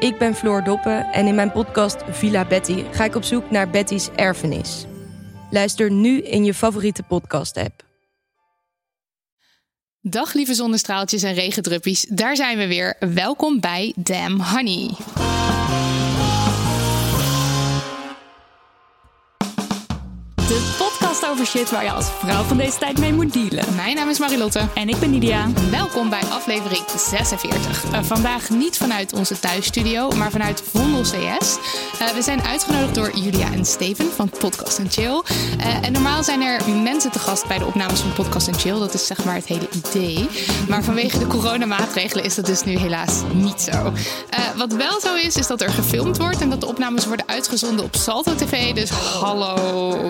Ik ben Floor Doppen en in mijn podcast Villa Betty ga ik op zoek naar Betty's erfenis. Luister nu in je favoriete podcast-app. Dag lieve zonnestraaltjes en regendruppies, daar zijn we weer. Welkom bij Damn Honey. De podcast over shit waar je als vrouw van deze tijd mee moet dealen. Mijn naam is Marilotte. En ik ben Nidia. Welkom bij aflevering 46. Uh, vandaag niet vanuit onze thuisstudio, maar vanuit Vondel CS. Uh, we zijn uitgenodigd door Julia en Steven van Podcast Chill. Uh, en normaal zijn er mensen te gast bij de opnames van Podcast Chill. Dat is zeg maar het hele idee. Maar vanwege de coronamaatregelen is dat dus nu helaas niet zo. wat wel zo is, is dat er gefilmd wordt en dat de opnames worden uitgezonden op Salto TV. Dus hallo,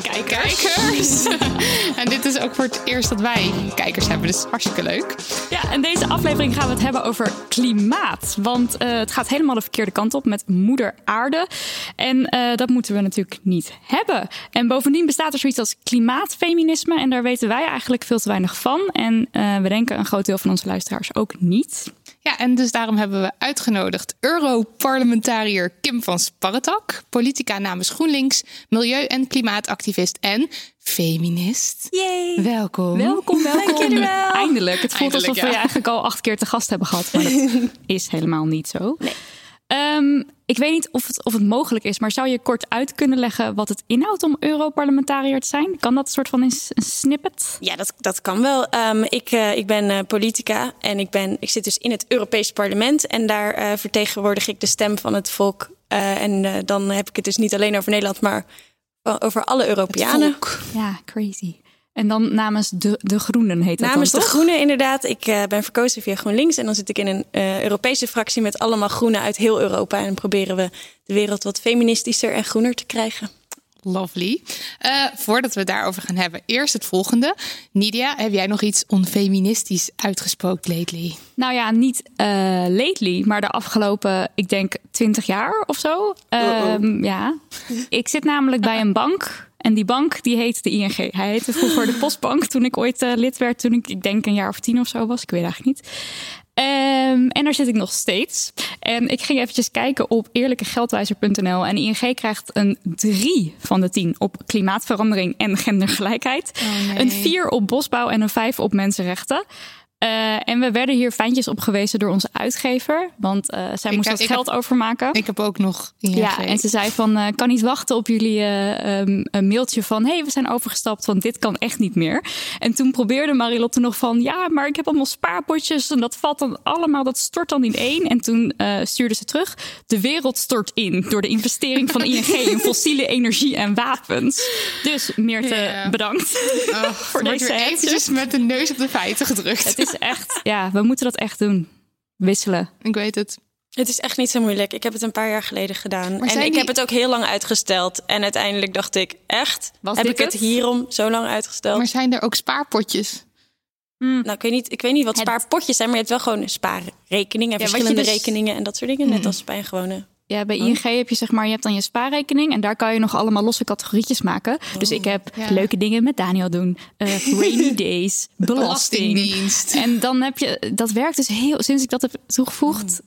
kijk kijkers. en dit is ook voor het eerst dat wij kijkers hebben, dus hartstikke leuk. Ja, en deze aflevering gaan we het hebben over klimaat. Want uh, het gaat helemaal de verkeerde kant op met moeder aarde. En uh, dat moeten we natuurlijk niet hebben. En bovendien bestaat er zoiets als klimaatfeminisme. En daar weten wij eigenlijk veel te weinig van. En uh, we denken een groot deel van onze luisteraars ook niet. Ja, en dus daarom hebben we uitgenodigd Europarlementariër Kim van Sparretak, politica namens GroenLinks, milieu- en klimaatactivist en feminist. Yay. Welkom. Welkom, welkom. Dank jullie wel. Eindelijk. Het voelt Eindelijk, alsof ja. we je eigenlijk al acht keer te gast hebben gehad. Maar dat is helemaal niet zo. Nee. Um, ik weet niet of het, of het mogelijk is, maar zou je kort uit kunnen leggen wat het inhoudt om Europarlementariër te zijn? Kan dat een soort van een, een snippet? Ja, dat, dat kan wel. Um, ik, uh, ik ben uh, politica en ik, ben, ik zit dus in het Europees Parlement. En daar uh, vertegenwoordig ik de stem van het volk. en dan heb ik het dus niet alleen over Nederland, maar over alle Europeanen. Ja, crazy. En dan namens de, de Groenen heet dat Namens dan, de? Groenen inderdaad. Ik uh, ben verkozen via GroenLinks. En dan zit ik in een uh, Europese fractie met allemaal groenen uit heel Europa. En proberen we de wereld wat feministischer en groener te krijgen. Lovely. Uh, voordat we het daarover gaan hebben, eerst het volgende. Nidia, heb jij nog iets onfeministisch uitgespookt lately? Nou ja, niet uh, lately, maar de afgelopen, ik denk, twintig jaar of zo. Um, ja. Ik zit namelijk bij een bank. En die bank die heet de ING. Hij heette vroeger de Postbank toen ik ooit uh, lid werd. Toen ik, ik denk een jaar of tien of zo was. Ik weet eigenlijk niet. Um, en daar zit ik nog steeds. En ik ging eventjes kijken op eerlijkegeldwijzer.nl. En ING krijgt een 3 van de 10 op klimaatverandering en gendergelijkheid. Oh nee. Een 4 op bosbouw en een 5 op mensenrechten. Uh, en we werden hier fijntjes op gewezen door onze uitgever. Want uh, zij Ik moest heb- dat geld heb- overmaken. Ik heb ook nog ING. Ja, en ze zei van, uh, kan niet wachten op jullie um, een mailtje van... hey, we zijn overgestapt, want dit kan echt niet meer. En toen probeerde Marilotte nog van... ja, maar ik heb allemaal spaarpotjes en dat valt dan allemaal... dat stort dan in één. En toen stuurde ze terug... de wereld stort in door de investering van ING... in fossiele energie en wapens. Dus Meerte, Ja. bedankt Oh, voor deze weer eventjes met de neus op de feiten gedrukt. Is echt, ja, we moeten dat echt doen. Wisselen. Ik weet het. Het is echt niet zo moeilijk. Ik heb het een paar jaar geleden gedaan. Maar en ik die- heb het ook heel lang uitgesteld. En uiteindelijk dacht ik, echt? Was heb dit ik het het? hierom zo lang uitgesteld? Maar zijn er ook spaarpotjes? Nou, ik weet, niet, ik weet niet wat spaarpotjes zijn, maar je hebt wel gewoon een spaarrekening en verschillende dus- rekeningen en dat soort dingen. Net als bij een gewone. Ja, bij ING heb je zeg maar, je hebt dan je spaarrekening en daar kan je nog allemaal losse categorietjes maken. Dus ik heb Ja. leuke dingen met Daniel doen, eh, rainy days, belasting. Belastingdienst. En dan heb je, dat werkt dus heel, sinds ik dat heb toegevoegd,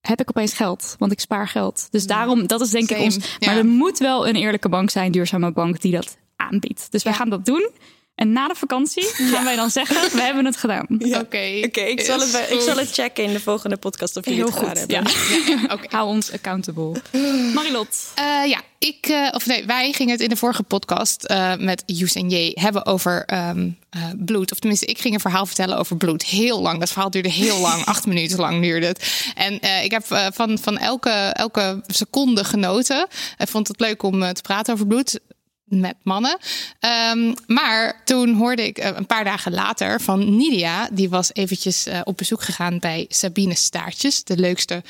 heb ik opeens geld, want ik spaar geld. Dus daarom, dat is denk ik ons. Maar ja. er moet wel een eerlijke bank zijn, duurzame bank, die dat aanbiedt. Dus wij gaan dat doen. En na de vakantie gaan wij dan zeggen, we hebben het gedaan. Oké, Oké, ik, zal het bij- ik zal het checken in de volgende podcast of jullie Heel het goed. hebben. Ja. Ja, oké. Hou ons accountable. Marilot. Eh, ja, ik, eh, of nee, wij gingen het in de vorige podcast eh, met Yus en J hebben over ehm, eh, bloed. Of tenminste, ik ging een verhaal vertellen over bloed. Heel lang. Dat verhaal duurde heel lang. Acht minuten lang duurde het. En eh, ik heb van, van elke, elke seconde genoten. Ik vond het leuk om te praten over bloed met mannen. Ehm, maar toen hoorde ik eh, een paar dagen later van Nidia. Die was eventjes eh, op bezoek gegaan bij Sabine Staartjes. De leukste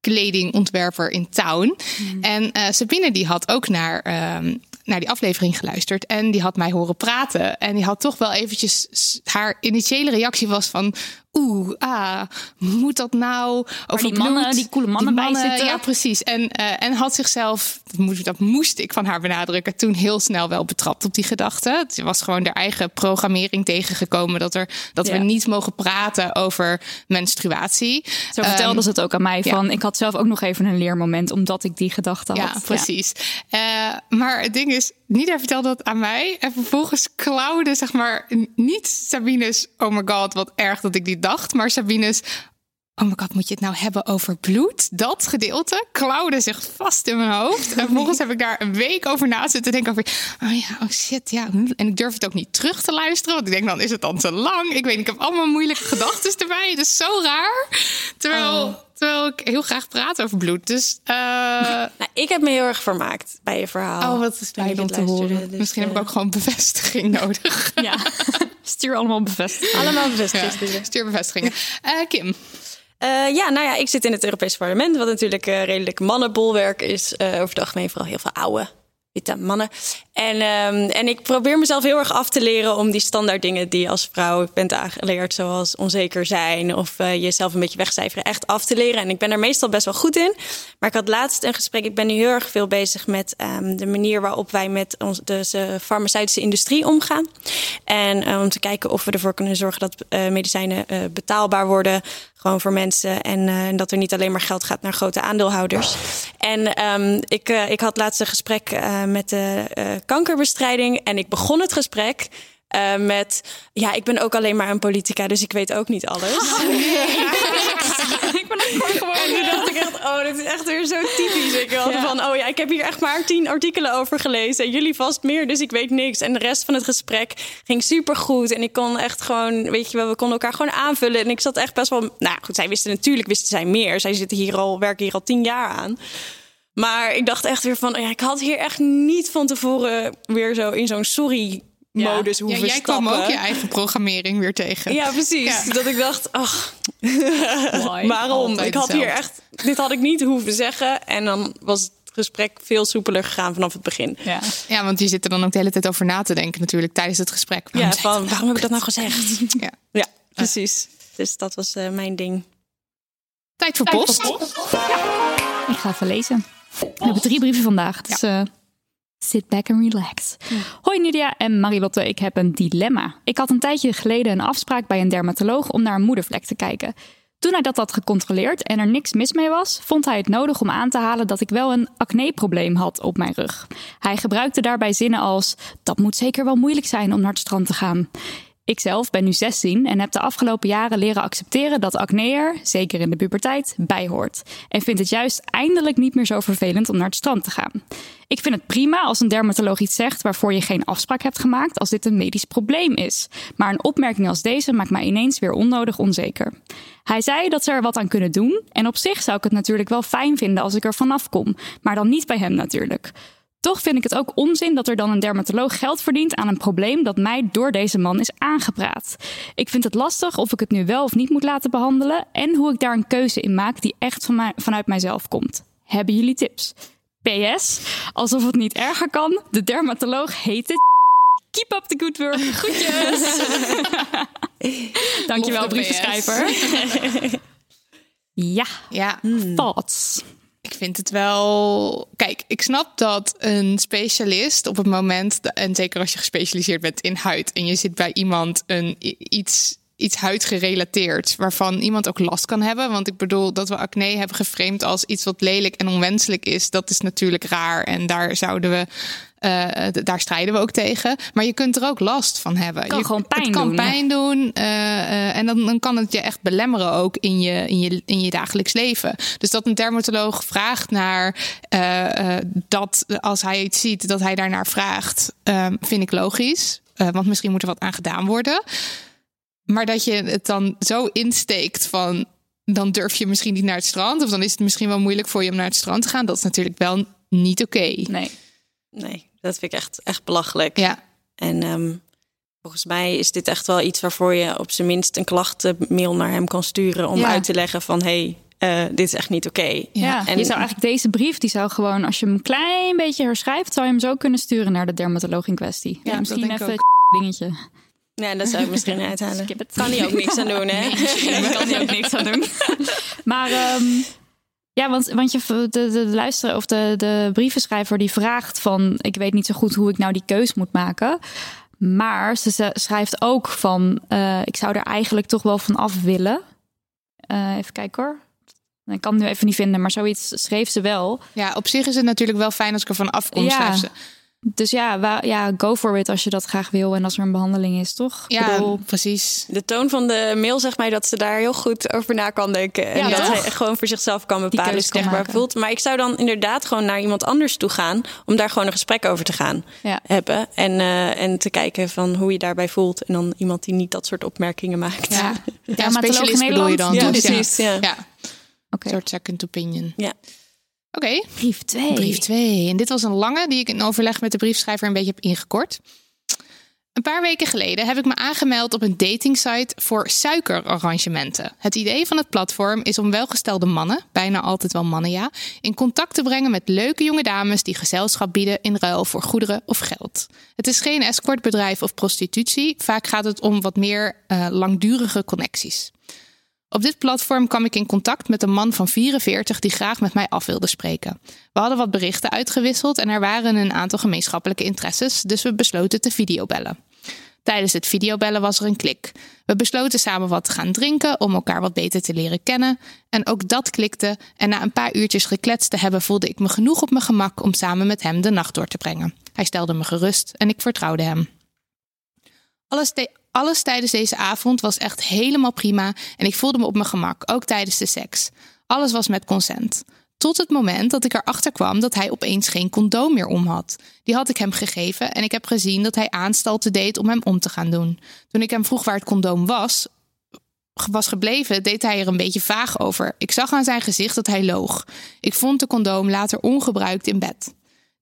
kledingontwerper in town. En eh, Sabine die had ook naar, ehm, naar die aflevering geluisterd. En die had mij horen praten. En die had toch wel eventjes... Haar initiële reactie was van... Oeh, ah, moet dat nou over die mannen, bloed? die coole mannen bij zitten. Ja, precies. En, eh, en had zichzelf, dat moest, dat moest ik van haar benadrukken, toen heel snel wel betrapt op die gedachte. Het was gewoon haar eigen programmering tegengekomen dat, er, dat we niet mogen praten over menstruatie. Zo vertelde Ehm, ze het ook aan mij. Van, Ik had zelf ook nog even een leermoment, omdat ik die gedachte had. Ja, precies. Eh, maar het ding is, Nida vertelde dat aan mij. En vervolgens klauwde, zeg maar, niet Sabine's... Oh my god, wat erg dat ik die dacht. Maar Sabine's... Oh my god, moet je het nou hebben over bloed? Dat gedeelte klauwde zich vast in mijn hoofd. En vervolgens heb ik daar een week over na zitten denken over... Oh ja, oh shit, ja. En ik durf het ook niet terug te luisteren. Want ik denk, dan is het dan te lang. Ik weet, ik heb allemaal moeilijke gedachten erbij. Het is zo raar. Terwijl, terwijl ik heel graag praat over bloed. Dus... eh, Nou, ik heb me heel erg vermaakt bij je verhaal. Oh, wat is fijn om te horen. Dus, Misschien heb ik eh, ook gewoon bevestiging nodig. Ja. Stuur allemaal bevestiging. Allemaal Ja, sturen. stuur bevestigingen. Eh, Kim, Eh, ja, nou ja, ik zit in het Europese parlement, wat natuurlijk een redelijk mannenbolwerk is. Eh, over het algemeen vooral heel veel oude, witte mannen. En, ehm, en ik probeer mezelf heel erg af te leren om die standaard dingen die je als vrouw bent aangeleerd, zoals onzeker zijn of jezelf een beetje wegcijferen, echt af te leren. En ik ben er meestal best wel goed in. Maar ik had laatst een gesprek, ik ben nu heel erg veel bezig met ehm, de manier waarop wij met ons, de farmaceutische industrie omgaan. En om te kijken of we ervoor kunnen zorgen dat medicijnen betaalbaar worden. Gewoon voor mensen. En, en dat er niet alleen maar geld gaat naar grote aandeelhouders. En ehm, ik, eh, ik had laatst een gesprek eh, met de kankerbestrijding. En ik begon het gesprek. Eh, met ja, ik ben ook alleen maar een politica, dus ik weet ook niet alles. ik ben ook gewoon... En toen dacht ik echt, oh, dit is echt weer zo typisch. Ik Ja. van, oh ja, ik heb hier echt maar tien artikelen over gelezen. En jullie vast meer, dus ik weet niks. En de rest van het gesprek ging super goed. En ik kon echt gewoon, weet je wel, we konden elkaar gewoon aanvullen. En ik zat echt best wel, nou goed, zij wisten natuurlijk, wisten zij meer. Zij zitten hier al, werken hier al tien jaar aan. Maar ik dacht echt weer van, oh ja, ik had hier echt niet van tevoren weer zo in zo'n sorry-modus ja, hoeven jij stappen. kwam ook je eigen programmering weer tegen. Ja, precies. Ja. Dat ik dacht, ach, waarom? Altijd Ik had hier echt, dit had ik niet hoeven zeggen. En dan was het gesprek veel soepeler gegaan vanaf het begin. Ja. Ja, want je zit er dan ook de hele tijd over na te denken natuurlijk tijdens het gesprek. Ja, Waarom zei van waarom heb ik dat nou gezegd? Ja. Ja, precies. Dus dat was eh, mijn ding. Tijd voor post. Ik ga even lezen. We hebben drie brieven vandaag. Dus eh, sit back and relax. Hoi Nidia en Marilotte, ik heb een dilemma. Ik had een tijdje geleden een afspraak bij een dermatoloog om naar een moedervlek te kijken. Toen hij dat had gecontroleerd en er niks mis mee was, vond hij het nodig om aan te halen dat ik wel een acneprobleem had op mijn rug. Hij gebruikte daarbij zinnen als: Dat moet zeker wel moeilijk zijn om naar het strand te gaan. Ikzelf ben nu 16 en heb de afgelopen jaren leren accepteren dat acne er, zeker in de puberteit, bij hoort. En vind het juist eindelijk niet meer zo vervelend om naar het strand te gaan. Ik vind het prima als een dermatoloog iets zegt waarvoor je geen afspraak hebt gemaakt als dit een medisch probleem is. Maar een opmerking als deze maakt mij ineens weer onnodig onzeker. Hij zei dat ze er wat aan kunnen doen en op zich zou ik het natuurlijk wel fijn vinden als ik er vanaf kom, maar dan niet bij hem natuurlijk. Toch vind ik het ook onzin dat er dan een dermatoloog geld verdient aan een probleem dat mij door deze man is aangepraat. Ik vind het lastig of ik het nu wel of niet moet laten behandelen en hoe ik daar een keuze in maak die echt van mij, vanuit mijzelf komt. Hebben jullie tips? PS, alsof het niet erger kan, de dermatoloog heet het. Keep up the good work. Groetjes. Dankjewel, brievenschrijver. ja, Ja, thoughts. Ik vind het wel. Kijk, ik snap dat een specialist op het moment, en zeker als je gespecialiseerd bent in huid en je zit bij iemand een iets. Iets huidgerelateerd, waarvan iemand ook last kan hebben. Want ik bedoel, dat we acne hebben geframed als iets wat lelijk en onwenselijk is, dat is natuurlijk raar. En daar zouden we Uh, daar strijden we ook tegen. Maar je kunt er ook last van hebben. Kan je, gewoon pijn het kan doen. pijn doen. Uh, en dan, dan kan het je echt belemmeren ook in je, in je, in je dagelijks leven. Dus dat een dermatoloog vraagt naar dat als hij iets ziet, dat hij daarnaar vraagt, ehm, vind ik logisch. want misschien moet er wat aan gedaan worden. Maar dat je het dan zo insteekt van dan durf je misschien niet naar het strand. Of dan is het misschien wel moeilijk voor je om naar het strand te gaan. Dat is natuurlijk wel niet oké. Nee. Nee, dat vind ik echt, echt belachelijk. Ja. En um, volgens mij is dit echt wel iets waarvoor je op zijn minst een klachtenmail naar hem kan sturen. Om Ja. uit te leggen van hé, hey, uh, dit is echt niet oké. Ja, En- je zou eigenlijk deze brief, die zou gewoon, als je hem een klein beetje herschrijft, zou je hem zo kunnen sturen naar de dermatoloog in kwestie. Ja, misschien dat denk ik even dingetje. Nee, dat zou ik misschien uithalen. Kan hij ook niks aan doen, hè? Daar kan hij ook niks aan doen. maar ehm, ja, want, want je, de, de, de luisteraar of de, de brievenschrijver die vraagt van... ik weet niet zo goed hoe ik nou die keus moet maken. Maar ze schrijft ook van... eh, ik zou er eigenlijk toch wel van af willen. Eh, even kijken hoor. Ik kan het nu even niet vinden, maar zoiets schreef ze wel. Ja, op zich is het natuurlijk wel fijn als ik ervan afkom. Ja. schrijft ze. Dus ja, ja, go for it als je dat graag wil en als er een behandeling is, toch? Ja, bedoel, precies. De toon van de mail zegt mij dat ze daar heel goed over na kan denken. En Ja, dat toch? hij gewoon voor zichzelf kan bepalen hoe hij zich maken. voelt. Maar ik zou dan inderdaad gewoon naar iemand anders toe gaan. Om daar gewoon een gesprek over te gaan ja. hebben. En, eh, en te kijken van hoe je daarbij voelt. En dan iemand die niet dat soort opmerkingen maakt. Ja, ja, Dermatoloog in specialist bedoel je dan. Nederland? Ja, precies. Ja. Ja, Oké. een soort second opinion. Ja. Oké, Brief 2. brief 2. En dit was een lange die ik in overleg met de briefschrijver een beetje heb ingekort. Een paar weken geleden heb ik me aangemeld op een datingsite voor suikerarrangementen. Het idee van het platform is om welgestelde mannen, bijna altijd wel mannen ja, in contact te brengen met leuke jonge dames die gezelschap bieden in ruil voor goederen of geld. Het is geen escortbedrijf of prostitutie, vaak gaat het om wat meer eh, langdurige connecties. Op dit platform kwam ik in contact met een man van 44 die graag met mij af wilde spreken. We hadden wat berichten uitgewisseld en er waren een aantal gemeenschappelijke interesses, dus we besloten te videobellen. Tijdens het videobellen was er een klik. We besloten samen wat te gaan drinken om elkaar wat beter te leren kennen. En ook dat klikte. En na een paar uurtjes gekletst te hebben, voelde ik me genoeg op mijn gemak om samen met hem de nacht door te brengen. Hij stelde me gerust en ik vertrouwde hem. Alles, alles tijdens deze avond was echt helemaal prima en ik voelde me op mijn gemak, ook tijdens de seks. Alles was met consent. Tot het moment dat ik erachter kwam dat hij opeens geen condoom meer om had. Die had ik hem gegeven en ik heb gezien dat hij aanstalten deed om hem om te gaan doen. Toen ik hem vroeg waar het condoom was, was gebleven, deed hij er een beetje vaag over. Ik zag aan zijn gezicht dat hij loog. Ik vond de condoom later ongebruikt in bed.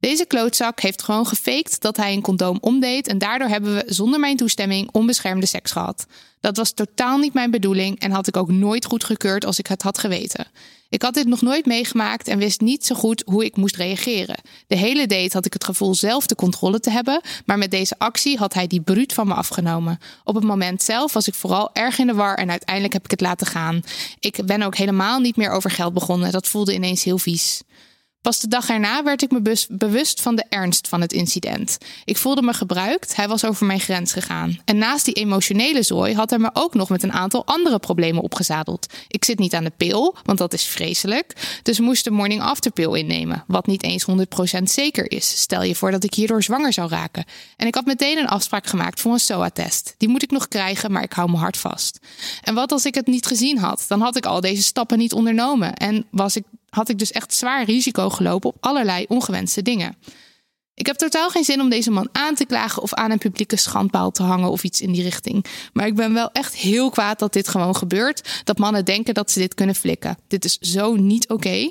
Deze klootzak heeft gewoon gefaked dat hij een condoom omdeed en daardoor hebben we zonder mijn toestemming onbeschermde seks gehad. Dat was totaal niet mijn bedoeling en had ik ook nooit goedgekeurd als ik het had geweten. Ik had dit nog nooit meegemaakt en wist niet zo goed hoe ik moest reageren. De hele date had ik het gevoel zelf de controle te hebben, maar met deze actie had hij die bruut van me afgenomen. Op het moment zelf was ik vooral erg in de war en uiteindelijk heb ik het laten gaan. Ik ben ook helemaal niet meer over geld begonnen. Dat voelde ineens heel vies. Pas de dag erna werd ik me bewust van de ernst van het incident. Ik voelde me gebruikt, hij was over mijn grens gegaan. En naast die emotionele zooi had hij me ook nog met een aantal andere problemen opgezadeld. Ik zit niet aan de pil, want dat is vreselijk. Dus moest de morning after pil innemen, wat niet eens 100% zeker is. Stel je voor dat ik hierdoor zwanger zou raken. En ik had meteen een afspraak gemaakt voor een SOA-test. Die moet ik nog krijgen, maar ik hou me hard vast. En wat als ik het niet gezien had? Dan had ik al deze stappen niet ondernomen en was ik had ik dus echt zwaar risico gelopen op allerlei ongewenste dingen. Ik heb totaal geen zin om deze man aan te klagen of aan een publieke schandpaal te hangen of iets in die richting. Maar ik ben wel echt heel kwaad dat dit gewoon gebeurt. Dat mannen denken dat ze dit kunnen flikken. Dit is zo niet oké.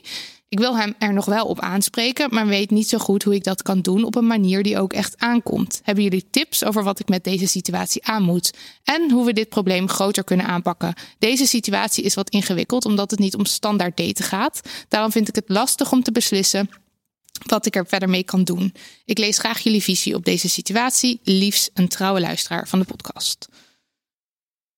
Ik wil hem er nog wel op aanspreken, maar weet niet zo goed hoe ik dat kan doen op een manier die ook echt aankomt. Hebben jullie tips over wat ik met deze situatie aan moet? En hoe we dit probleem groter kunnen aanpakken? Deze situatie is wat ingewikkeld omdat het niet om standaard daten gaat. Daarom vind ik het lastig om te beslissen wat ik er verder mee kan doen. Ik lees graag jullie visie op deze situatie. Liefst een trouwe luisteraar van de podcast.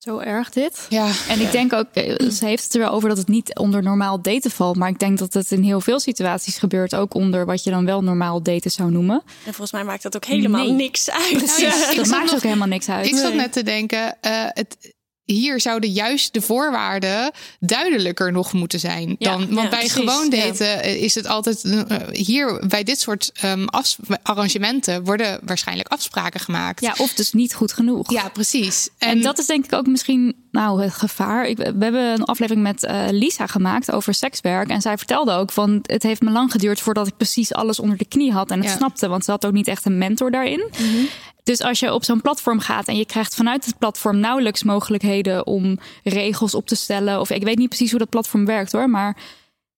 Zo erg dit. Ja, En ik denk ook, eh, ze heeft het er wel over dat het niet onder normaal daten valt. Maar ik denk dat het in heel veel situaties gebeurt. Ook onder wat je dan wel normaal daten zou noemen. En volgens mij maakt dat ook helemaal Nee. niks uit. Precies. dat maakt nog- ook helemaal niks uit. Ik zat net te denken, eh, het, hier zouden juist de voorwaarden duidelijker nog moeten zijn. Dan, want ja, bij precies, gewoon daten eh, is het altijd eh, hier bij dit soort afs- arrangementen worden waarschijnlijk afspraken gemaakt. Ja, of dus niet goed genoeg. Ja, precies. En, dat is denk ik ook misschien nou, het gevaar. Ik, we hebben een aflevering met eh, Lisa gemaakt over sekswerk. En zij vertelde ook van het heeft me lang geduurd voordat ik precies alles onder de knie had en het snapte. Want ze had ook niet echt een mentor daarin. Dus als je op zo'n platform gaat en je krijgt vanuit het platform nauwelijks mogelijkheden om regels op te stellen. Of ik weet niet precies hoe dat platform werkt hoor. Maar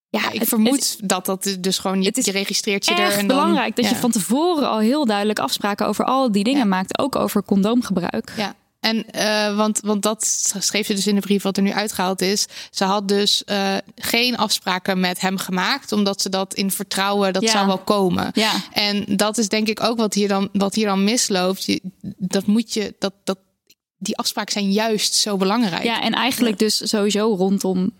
ja, Ja, ik het- vermoed dat dat dus gewoon je, het is je registreert je er en dan, belangrijk dat je van tevoren al heel duidelijk afspraken over al die dingen Ja. maakt. Ook over condoomgebruik. Ja. En uh, want, want dat schreef ze dus in de brief wat er nu uitgehaald is. Ze had dus uh, geen afspraken met hem gemaakt, omdat ze dat in vertrouwen dat Ja. zou wel komen. Ja. En dat is denk ik ook wat hier dan, wat hier dan misloopt. Je, dat moet je, dat, dat, die afspraken zijn juist zo belangrijk. Ja, en eigenlijk dus sowieso rondom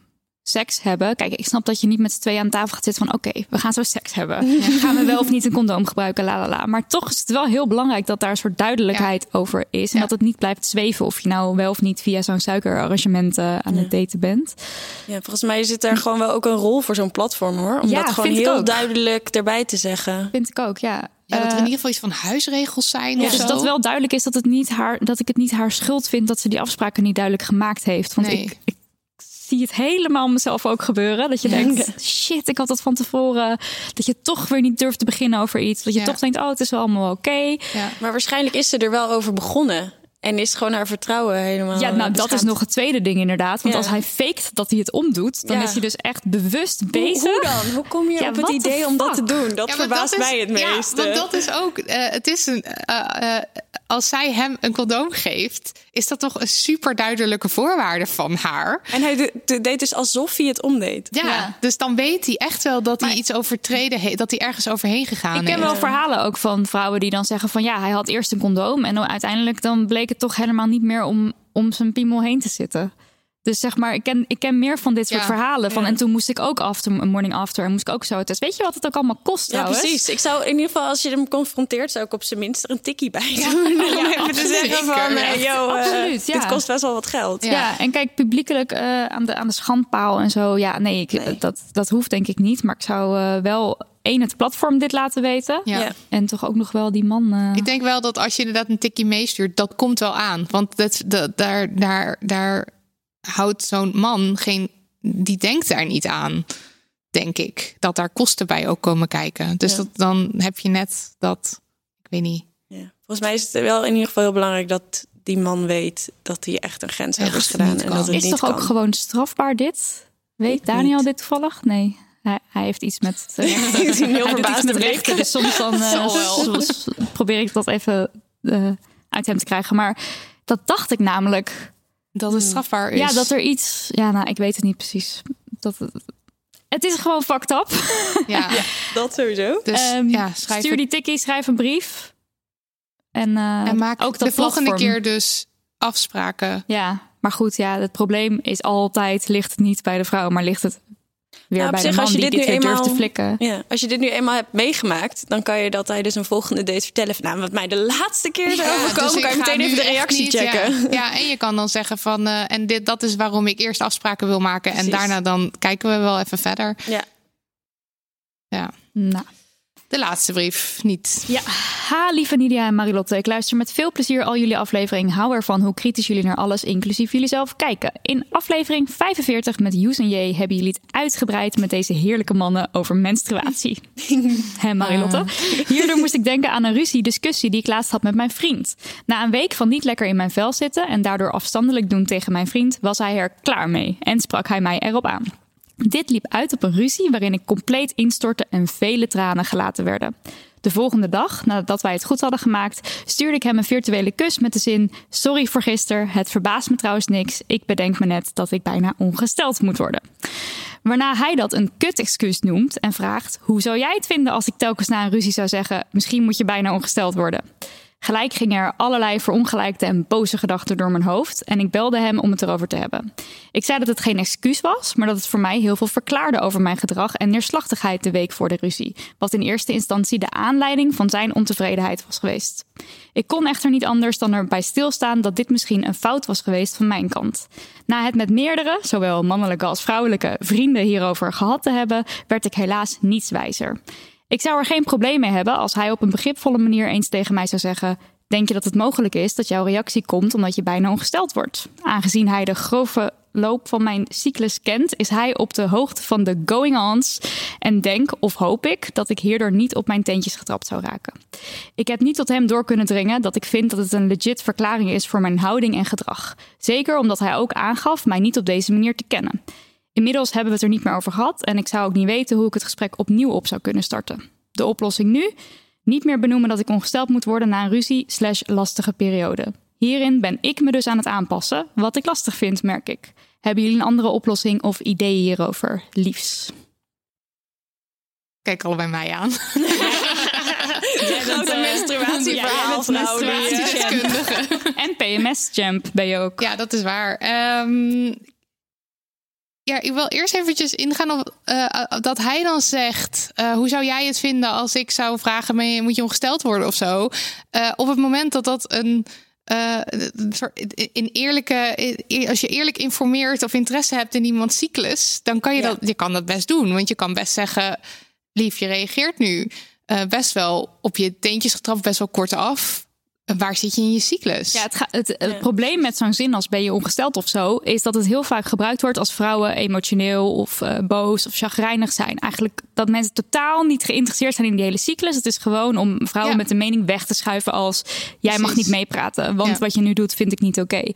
seks hebben. Kijk, ik snap dat je niet met z'n tweeën aan tafel gaat zitten van... oké, we gaan zo seks hebben. Gaan we wel of niet een condoom gebruiken, la la la. Maar toch is het wel heel belangrijk dat daar een soort duidelijkheid over is. En Ja. dat het niet blijft zweven of je nou wel of niet via zo'n suikerarrangement eh, aan het daten bent. Ja, volgens mij zit er gewoon wel ook een rol voor zo'n platform hoor. Om Ja, dat gewoon heel duidelijk erbij te zeggen. Vind ik ook, ja. Ja, dat er Eh, in ieder geval iets van huisregels zijn Ja, of dus zo. dat wel duidelijk is dat, het niet haar, dat ik het niet haar schuld vind dat ze die afspraken niet duidelijk gemaakt heeft. Want Nee. ik, ik zie het helemaal mezelf ook gebeuren. Dat je denkt, shit, ik had dat van tevoren. Dat je toch weer niet durft te beginnen over iets. Dat je Ja. toch denkt, oh, het is wel allemaal oké. Ja. Maar waarschijnlijk is ze er wel over begonnen. En is gewoon haar vertrouwen helemaal. Ja, nou, dat is nog het tweede ding inderdaad. Want Ja. als hij faked dat hij het omdoet, dan Ja. is hij dus echt bewust Hoe, bezig. hoe dan? Hoe kom je Ja, op het idee om dat te doen? Dat verbaast dat is- mij het meest. Ja, want dat is ook. eh, het is een. eh, eh, als zij hem een condoom geeft, is dat toch een super duidelijke voorwaarde van haar. En hij de- de- deed dus alsof hij het omdeed. Ja, Ja. dus dan weet hij echt wel dat hij iets overtreden heeft, dat hij ergens overheen gegaan Ik ken is. wel verhalen ook van vrouwen die dan zeggen van ja, hij had eerst een condoom en dan uiteindelijk dan bleek het toch helemaal niet meer om, om zijn piemel heen te zitten. Dus zeg maar, ik ken, ik ken meer van dit soort Ja, verhalen. Van, ja. En toen moest ik ook after, een morning after en moest ik ook zo test. Weet je wat het ook allemaal kost Ja, trouwens? precies. Ik zou in ieder geval, als je hem confronteert, zou ik op zijn minst er een tikkie bij doen. om even te zeggen van, eh, ja. yo, eh, Absoluut, ja. dit kost best wel wat geld. Ja. Ja. en kijk, publiekelijk eh, aan, de, aan de schandpaal en zo. Ja, nee, ik, Nee. Dat, dat hoeft denk ik niet. Maar ik zou eh, wel één het platform dit laten weten. Ja. En toch ook nog wel die man. eh, Ik denk wel dat als je inderdaad een tikje meestuurt, dat komt wel aan. Want dat, dat, daar, daar, daar houdt zo'n man geen. Die denkt daar niet aan, denk ik. Dat daar kosten bij ook komen kijken. Dus Ja. dat, dan heb je net dat. Ik weet niet. Ja. Volgens mij is het wel in ieder geval heel belangrijk dat die man weet dat hij echt een grens heeft gedaan. En dat het is niet toch ook gewoon strafbaar dit? Weet Daniel dit toevallig? Nee. Hij, hij heeft iets met rechten. Een heel Hij doet iets verbaasde met rechten, dus soms dan eh, soms probeer ik dat even eh, uit hem te krijgen. Maar dat dacht ik namelijk. Dat het strafbaar is. Ja, dat er iets. Ja, nou, ik weet het niet precies. Dat het, het is gewoon fucked up. Ja. Dat sowieso. Dus Ehm, ja, schrijf stuur die tikkie, schrijf een brief. En, eh, En maak ook dat de volgende keer dus afspraken. Ja, maar goed, ja, het probleem is altijd ligt het niet bij de vrouw, maar ligt het weer Nou, bij zich, de man als je die dit dit nu weer durft te eenmaal- flikken. Ja, als je dit nu eenmaal hebt meegemaakt, dan kan je dat tijdens een volgende date vertellen. Van, nou, wat mij de laatste keer is Ja, overkomen, dus ik kan je meteen even de reactie niet, checken. Ja. Ja, en je kan dan zeggen van eh, en dit dat is waarom ik eerst afspraken wil maken en daarna dan kijken we wel even verder. Ja. Ja. Nou. De laatste brief niet. Ja, ha, lieve Nidia en Marilotte. Ik luister met veel plezier al jullie afleveringen. Hou ervan hoe kritisch jullie naar alles, inclusief jullie zelf, kijken. In aflevering 45 met Joes en J hebben jullie het uitgebreid met deze heerlijke mannen over menstruatie. Hè, Marilotte? Hierdoor moest ik denken aan een ruzie-discussie die ik laatst had met mijn vriend. Na een week van niet lekker in mijn vel zitten en daardoor afstandelijk doen tegen mijn vriend, was hij er klaar mee en sprak hij mij erop aan. Dit liep uit op een ruzie waarin ik compleet instortte en vele tranen gelaten werden. De volgende dag, nadat wij het goed hadden gemaakt, stuurde ik hem een virtuele kus met de zin: Sorry voor gisteren, het verbaast me trouwens niks. Ik bedenk me net dat ik bijna ongesteld moet worden. Waarna hij dat een kut-excuus noemt en vraagt: Hoe zou jij het vinden als ik telkens na een ruzie zou zeggen: Misschien moet je bijna ongesteld worden? Gelijk gingen er allerlei verongelijkte en boze gedachten door mijn hoofd en ik belde hem om het erover te hebben. Ik zei dat het geen excuus was, maar dat het voor mij heel veel verklaarde over mijn gedrag en neerslachtigheid de week voor de ruzie, wat in eerste instantie de aanleiding van zijn ontevredenheid was geweest. Ik kon echter niet anders dan erbij stilstaan dat dit misschien een fout was geweest van mijn kant. Na het met meerdere, zowel mannelijke als vrouwelijke, vrienden hierover gehad te hebben, werd ik helaas niets wijzer. Ik zou er geen probleem mee hebben als hij op een begripvolle manier eens tegen mij zou zeggen: Denk je dat het mogelijk is dat jouw reactie komt omdat je bijna ongesteld wordt? Aangezien hij de grove loop van mijn cyclus kent, is hij op de hoogte van de going-ons en denk of hoop ik dat ik hierdoor niet op mijn teentjes getrapt zou raken. Ik heb niet tot hem door kunnen dringen dat ik vind dat het een legit verklaring is voor mijn houding en gedrag. Zeker omdat hij ook aangaf mij niet op deze manier te kennen. Inmiddels hebben we het er niet meer over gehad en ik zou ook niet weten hoe ik het gesprek opnieuw op zou kunnen starten. De oplossing nu? Niet meer benoemen dat ik ongesteld moet worden na een ruzie slash lastige periode. Hierin ben ik me dus aan het aanpassen, wat ik lastig vind, merk ik. Hebben jullie een andere oplossing of ideeën hierover? Liefs. Kijk allebei mij aan. De grote menstruatieverhaal. Menstruatiedeskundige. En PMS-champ ben je ook. Ja, dat is waar. Ehm, ja, ik wil eerst eventjes ingaan op eh, dat hij dan zegt: eh, hoe zou jij het vinden als ik zou vragen: je- moet je ongesteld worden of zo? Eh, op het moment dat dat een. in eerlijke, als je eerlijk informeert of interesse hebt in iemands cyclus, dan kan je Ja. dat, je kan dat best doen. Want je kan best zeggen: lief, je reageert nu best wel op je teentjes getrapt, best wel kort af. Waar zit je in je cyclus? Ja, het, ga- het, het probleem met zo'n zin als ben je ongesteld of zo, is dat het heel vaak gebruikt wordt als vrouwen emotioneel of eh, boos of chagrijnig zijn. Eigenlijk dat mensen totaal niet geïnteresseerd zijn in die hele cyclus. Het is gewoon om vrouwen Ja. met een mening weg te schuiven als jij mag niet meepraten, want Ja. wat je nu doet vind ik niet oké.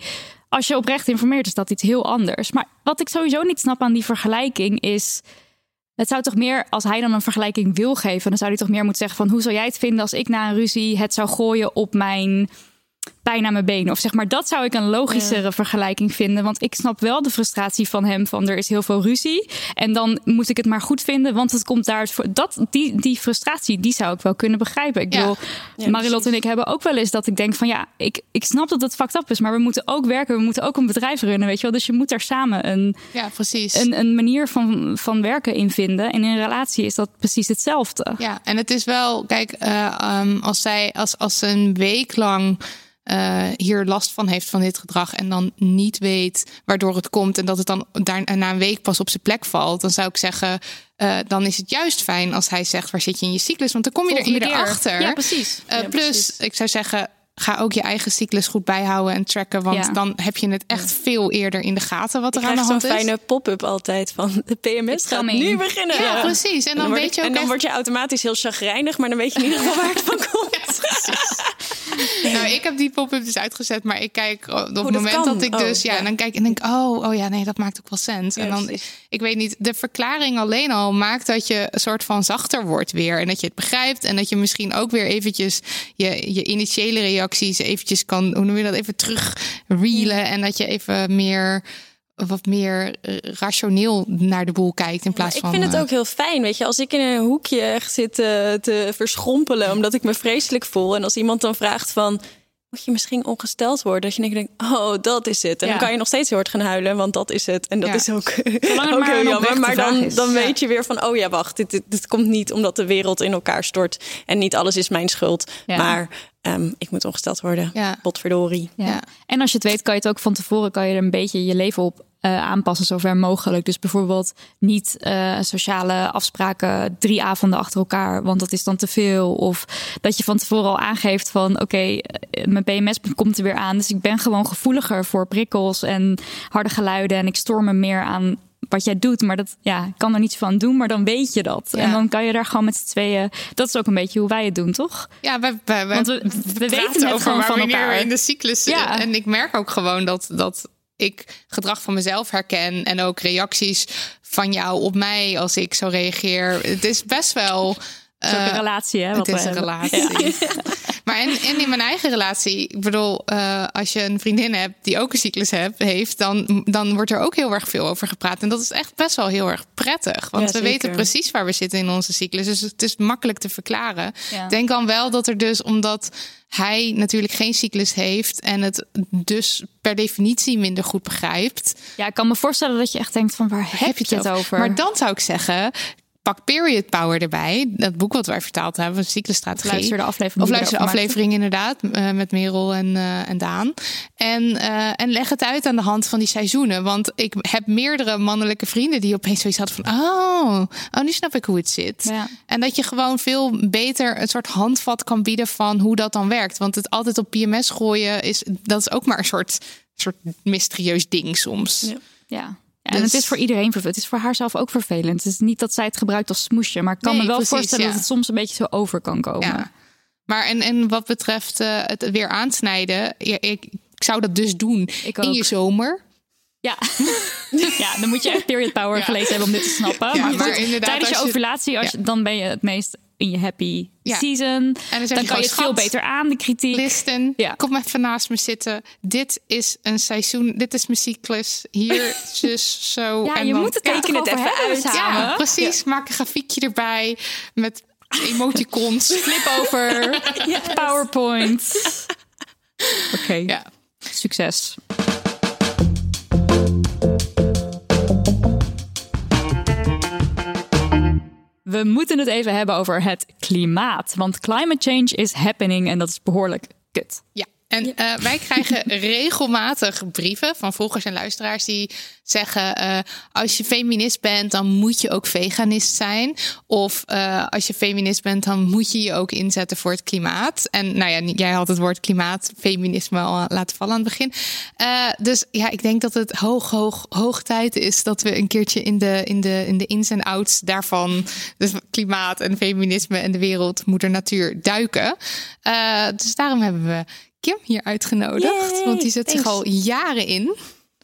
Als je oprecht informeert is dat iets heel anders. Maar wat ik sowieso niet snap aan die vergelijking is... Het zou toch meer, als hij dan een vergelijking wil geven, dan zou hij toch meer moeten zeggen van hoe zou jij het vinden als ik na een ruzie het zou gooien op mijn pijn aan mijn benen. Of zeg maar, dat zou ik een logischere vergelijking vinden. Want ik snap wel de frustratie van hem van er is heel veel ruzie. En dan moet ik het maar goed vinden, want het komt daar. Dat, die, die frustratie, die zou ik wel kunnen begrijpen. Ik bedoel, Ja, Marilot en ik hebben ook wel eens dat ik denk van ja, ik, ik snap dat het fucked up is, maar we moeten ook werken, we moeten ook een bedrijf runnen, weet je wel. Dus je moet daar samen een, ja precies. een, een manier van, van werken in vinden. En in een relatie is dat precies hetzelfde. Ja, en het is wel, kijk, eh, ehm, als zij als, als ze een week lang eh, hier last van heeft van dit gedrag en dan niet weet waardoor het komt en dat het dan daar, na een week pas op zijn plek valt, dan zou ik zeggen, eh, dan is het juist fijn als hij zegt waar zit je in je cyclus, want dan kom je er eerder achter. Ja, precies. Eh, Ja, plus, precies. ik zou zeggen. Ga ook je eigen cyclus goed bijhouden en tracken. Want Ja. dan heb je het echt veel eerder in de gaten wat Ik er aan de krijg zo'n hand is. fijne pop-up altijd van de PMS gaat nu beginnen. Ja, precies. En dan, word weet je ook en dan echt- word je automatisch heel chagrijnig, maar dan weet je in ieder geval waar het van komt. Nou, ik heb die pop-up dus uitgezet, maar ik kijk op het dat moment kan. dat ik Oh, dus ja, ja. en dan kijk en denk oh, oh ja, nee, dat maakt ook wel sens. Ja, en dan precies. ik weet niet, de verklaring alleen al maakt dat je een soort van zachter wordt weer en dat je het begrijpt en dat je misschien ook weer eventjes je je initiële reacties eventjes kan, hoe noem je dat, even terug reelen en dat je even meer wat meer eh, rationeel naar de boel kijkt in plaats ik van vind het eh, ook heel fijn, weet je. Als ik in een hoekje echt zit eh, te verschrompelen omdat ik me vreselijk voel. En als iemand dan vraagt van, moet je misschien ongesteld worden? Dat je denkt, oh, dat is het. En Ja. dan kan je nog steeds heel hard gaan huilen, want dat is het. En dat Ja. is ook, ook maar heel jammer. Maar dan, is. dan Ja. weet je weer van, oh ja, wacht. Dit, dit, dit komt niet omdat de wereld in elkaar stort. En niet alles is mijn schuld. Maar ehm, ik moet ongesteld worden. Ja. Potverdorie. Ja. Ja. En als je het weet, kan je het ook van tevoren kan je er een beetje je leven op eh, aanpassen, zover mogelijk. Dus bijvoorbeeld niet eh, sociale afspraken drie avonden achter elkaar, want dat is dan te veel. Of dat je van tevoren al aangeeft van oké, eh, mijn PMS komt er weer aan. Dus ik ben gewoon gevoeliger voor prikkels en harde geluiden. En ik stoor me meer aan wat jij doet. Maar dat ja, kan er niets van doen, maar dan weet je dat. Ja. En dan kan je daar gewoon met z'n tweeën. Dat is ook een beetje hoe wij het doen, toch? Ja, we, we, we, Want we- we weten het gewoon maar van elkaar. in de cyclus Ja. En ik merk ook gewoon dat, dat ik gedrag van mezelf herken. En ook reacties van jou op mij als ik zo reageer. Het is best wel Het is ook een Eh, relatie, hè? wat het is een relatie. Maar en, en in mijn eigen relatie, ik bedoel, eh, als je een vriendin hebt die ook een cyclus hebt, heeft, dan, dan wordt er ook heel erg veel over gepraat. En dat is echt best wel heel erg prettig. Want Ja, we weten precies waar we zitten in onze cyclus. Dus het is makkelijk te verklaren. Ja. Denk dan wel dat er dus, omdat hij natuurlijk geen cyclus heeft en het dus per definitie minder goed begrijpt, Ja, ik kan me voorstellen dat je echt denkt van waar heb, je het over? Maar dan zou ik zeggen, pak Period Power erbij. Dat boek wat wij vertaald hebben, cyclusstrategie. Luister de aflevering Of luister de aflevering inderdaad, eh, met Merel en, eh, en Daan. En, eh, en leg het uit aan de hand van die seizoenen. Want ik heb meerdere mannelijke vrienden die opeens zoiets hadden van... Oh, oh nu snap ik hoe het zit. Ja. En dat je gewoon veel beter een soort handvat kan bieden van hoe dat dan werkt. Want het altijd op PMS gooien, is, dat is ook maar een soort, soort mysterieus ding soms. Ja. Ja. En Dus- het is voor iedereen vervelend. Het is voor haar zelf ook vervelend. Het is niet dat zij het gebruikt als smoesje. Maar ik kan Nee, me wel precies, voorstellen ja. dat het soms een beetje zo over kan komen. Ja. Maar en, en wat betreft eh, het weer aansnijden, ja, ik, ik zou dat dus doen in je zomer. Ja. ja, dan moet je echt period power Ja. gelezen hebben om dit te snappen. Ja, maar, inderdaad, tijdens je als je- ovulatie, als Ja. je, dan ben je het meest in je happy Ja. season. En dan, Dan, zeg kan je het veel "Schat, beter aan, de kritiek. Listen, Ja. kom even naast me zitten. Dit is een seizoen, dit is mijn cyclus. Hier, zus, zo. Ja, en je dan- moet het teken het even uit. Ja, precies. Maak een grafiekje erbij met emoticons. Flip over, PowerPoint. Oké, ja. succes. We moeten het even hebben over het klimaat. Want climate change is happening en dat is behoorlijk kut. Ja, en eh, wij krijgen regelmatig brieven van volgers en luisteraars die zeggen: eh, als je feminist bent, dan moet je ook veganist zijn. Of eh, als je feminist bent, dan moet je je ook inzetten voor het klimaat. En nou ja, jij had het woord klimaat, feminisme al laten vallen aan het begin. Dus ja, ik denk dat het hoog, hoog, hoog tijd is dat we een keertje in de, in de, in de ins en outs daarvan, dus klimaat en feminisme en de wereld, moeder natuur duiken. Dus daarom hebben we Kim hier uitgenodigd, Yay, want die zet zich al jaren in.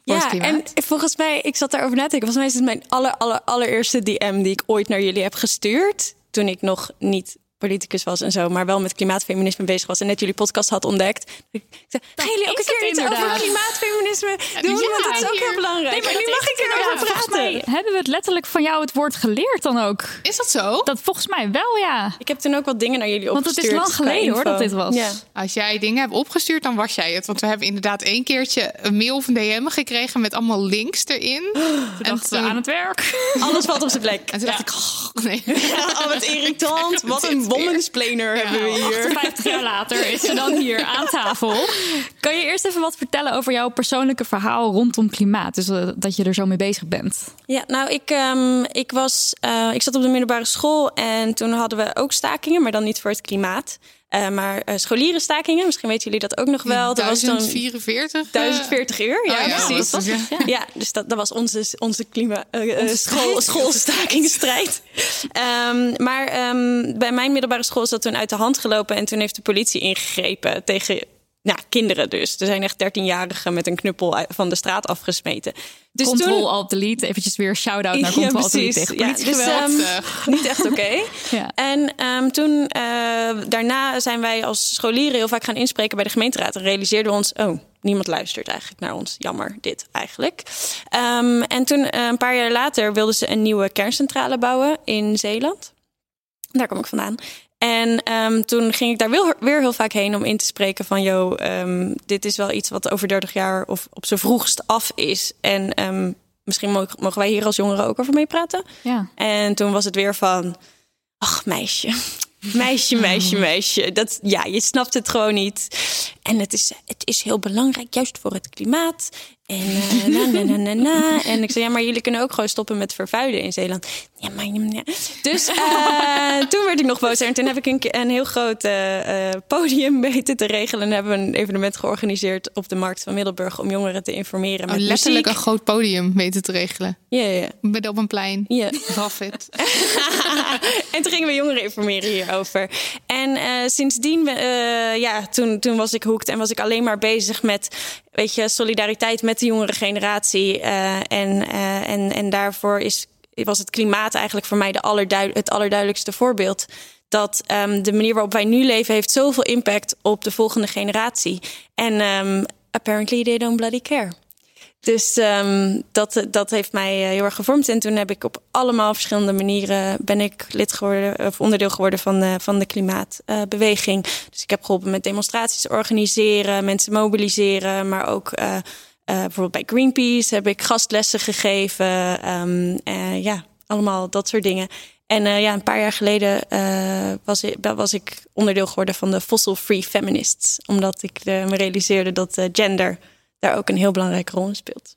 Ja, en volgens mij, ik zat daarover na te denken. Volgens mij is het mijn aller, aller, allereerste DM die ik ooit naar jullie heb gestuurd. Toen ik nog niet politicus was en zo, maar wel met klimaatfeminisme bezig was en net jullie podcast had ontdekt. Ik zei, gaan jullie ook een keer het iets over inderdaad. klimaatfeminisme doen? ja, want dat is ook hier. heel belangrijk. Nee, maar nu mag ik erover praten. mij hebben we het letterlijk van jou het woord geleerd dan ook. Is dat zo? Dat volgens mij wel, ja. Ik heb toen ook wat dingen naar jullie Want het opgestuurd. is lang geleden, hoor, dat dit was. Ja. Als jij dingen hebt opgestuurd, dan was jij het. Want we hebben inderdaad één keertje een mail of een DM gekregen met allemaal links erin. Toen en dachten we aan het werk. Alles valt op zijn plek. En toen dacht ik, oh, nee. Oh, wat irritant. Wat Dit een hebben we hier. 58 jaar later is ze dan hier aan tafel. Kan je eerst even wat vertellen over jouw persoonlijke verhaal rondom klimaat? Dus eh, dat je er zo mee bezig bent. Ja, nou, ik, ehm, ik, was, eh, ik zat op de middelbare school en toen hadden we ook stakingen, maar dan niet voor het klimaat. Eh, maar eh scholierenstakingen, misschien weten jullie dat ook nog wel. Dat was dan 1044. eh, 1040 uur, ja, oh ja, precies. dat ja. Ja, dus dat, dat was onze, onze klima, eh, eh, Onze school, strijd. schoolstakingsstrijd. Ehm, maar ehm, bij mijn middelbare school is dat toen uit de hand gelopen. En toen heeft de politie ingegrepen tegen nou, kinderen dus. Er zijn echt 13-jarigen met een knuppel van de straat afgesmeten. Dus Control toen, Alt Delete. Eventjes weer shout-out naar Control Alt Delete Ja, dus, ehm, niet echt oké. Ja. En ehm, toen, eh, daarna zijn wij als scholieren heel vaak gaan inspreken bij de gemeenteraad. En realiseerden we ons, oh, niemand luistert eigenlijk naar ons. Jammer, dit eigenlijk. Ehm, en toen, eh, een paar jaar later, wilden ze een nieuwe kerncentrale bouwen in Zeeland. Daar kom ik vandaan. En ehm, toen ging ik daar weer, weer heel vaak heen om in te spreken van... joh, ehm, dit is wel iets wat over 30 jaar of op zijn vroegst af is. En ehm, misschien mogen, mogen wij hier als jongeren ook over meepraten. Ja. En toen was het weer van... Ach, meisje. Meisje, meisje, meisje. Dat, ja, je snapt het gewoon niet. En het is, het is heel belangrijk, juist voor het klimaat. En eh, na, na, na, na, na. En ik zei, ja, maar jullie kunnen ook gewoon stoppen met vervuilen in Zeeland. Ja, maar... Ja. Dus eh, toen werd ik nog boos. En toen heb ik een, een heel groot eh, podium weten te regelen. En hebben we een evenement georganiseerd op de Markt van Middelburg... om jongeren te informeren met Oh, letterlijk muziek. een groot podium weten te regelen. Ja, ja. Midden op een plein. ja. Het. en toen gingen we jongeren informeren hierover. En sindsdien, ja, toen, toen was ik hoekt en was ik alleen maar bezig met, weet je, solidariteit met de jongere generatie. Eh, en, eh, en, en daarvoor is, was het klimaat eigenlijk voor mij de allerdui het allerduidelijkste voorbeeld. dat ehm, de manier waarop wij nu leven heeft zoveel impact op de volgende generatie. En um, apparently they don't bloody care. Dus um, dat, dat heeft mij eh, heel erg gevormd. En toen heb ik op allemaal verschillende manieren ben ik lid geworden of onderdeel geworden van de, van de klimaatbeweging. dus ik heb geholpen met demonstraties organiseren, mensen mobiliseren, maar ook uh, bijvoorbeeld bij Greenpeace heb ik gastlessen gegeven. Um, ja, allemaal dat soort dingen. En ja, een paar jaar geleden was, ik, was ik onderdeel geworden van de Fossil Free Feminists. Omdat ik me realiseerde dat gender daar ook een heel belangrijke rol in speelt.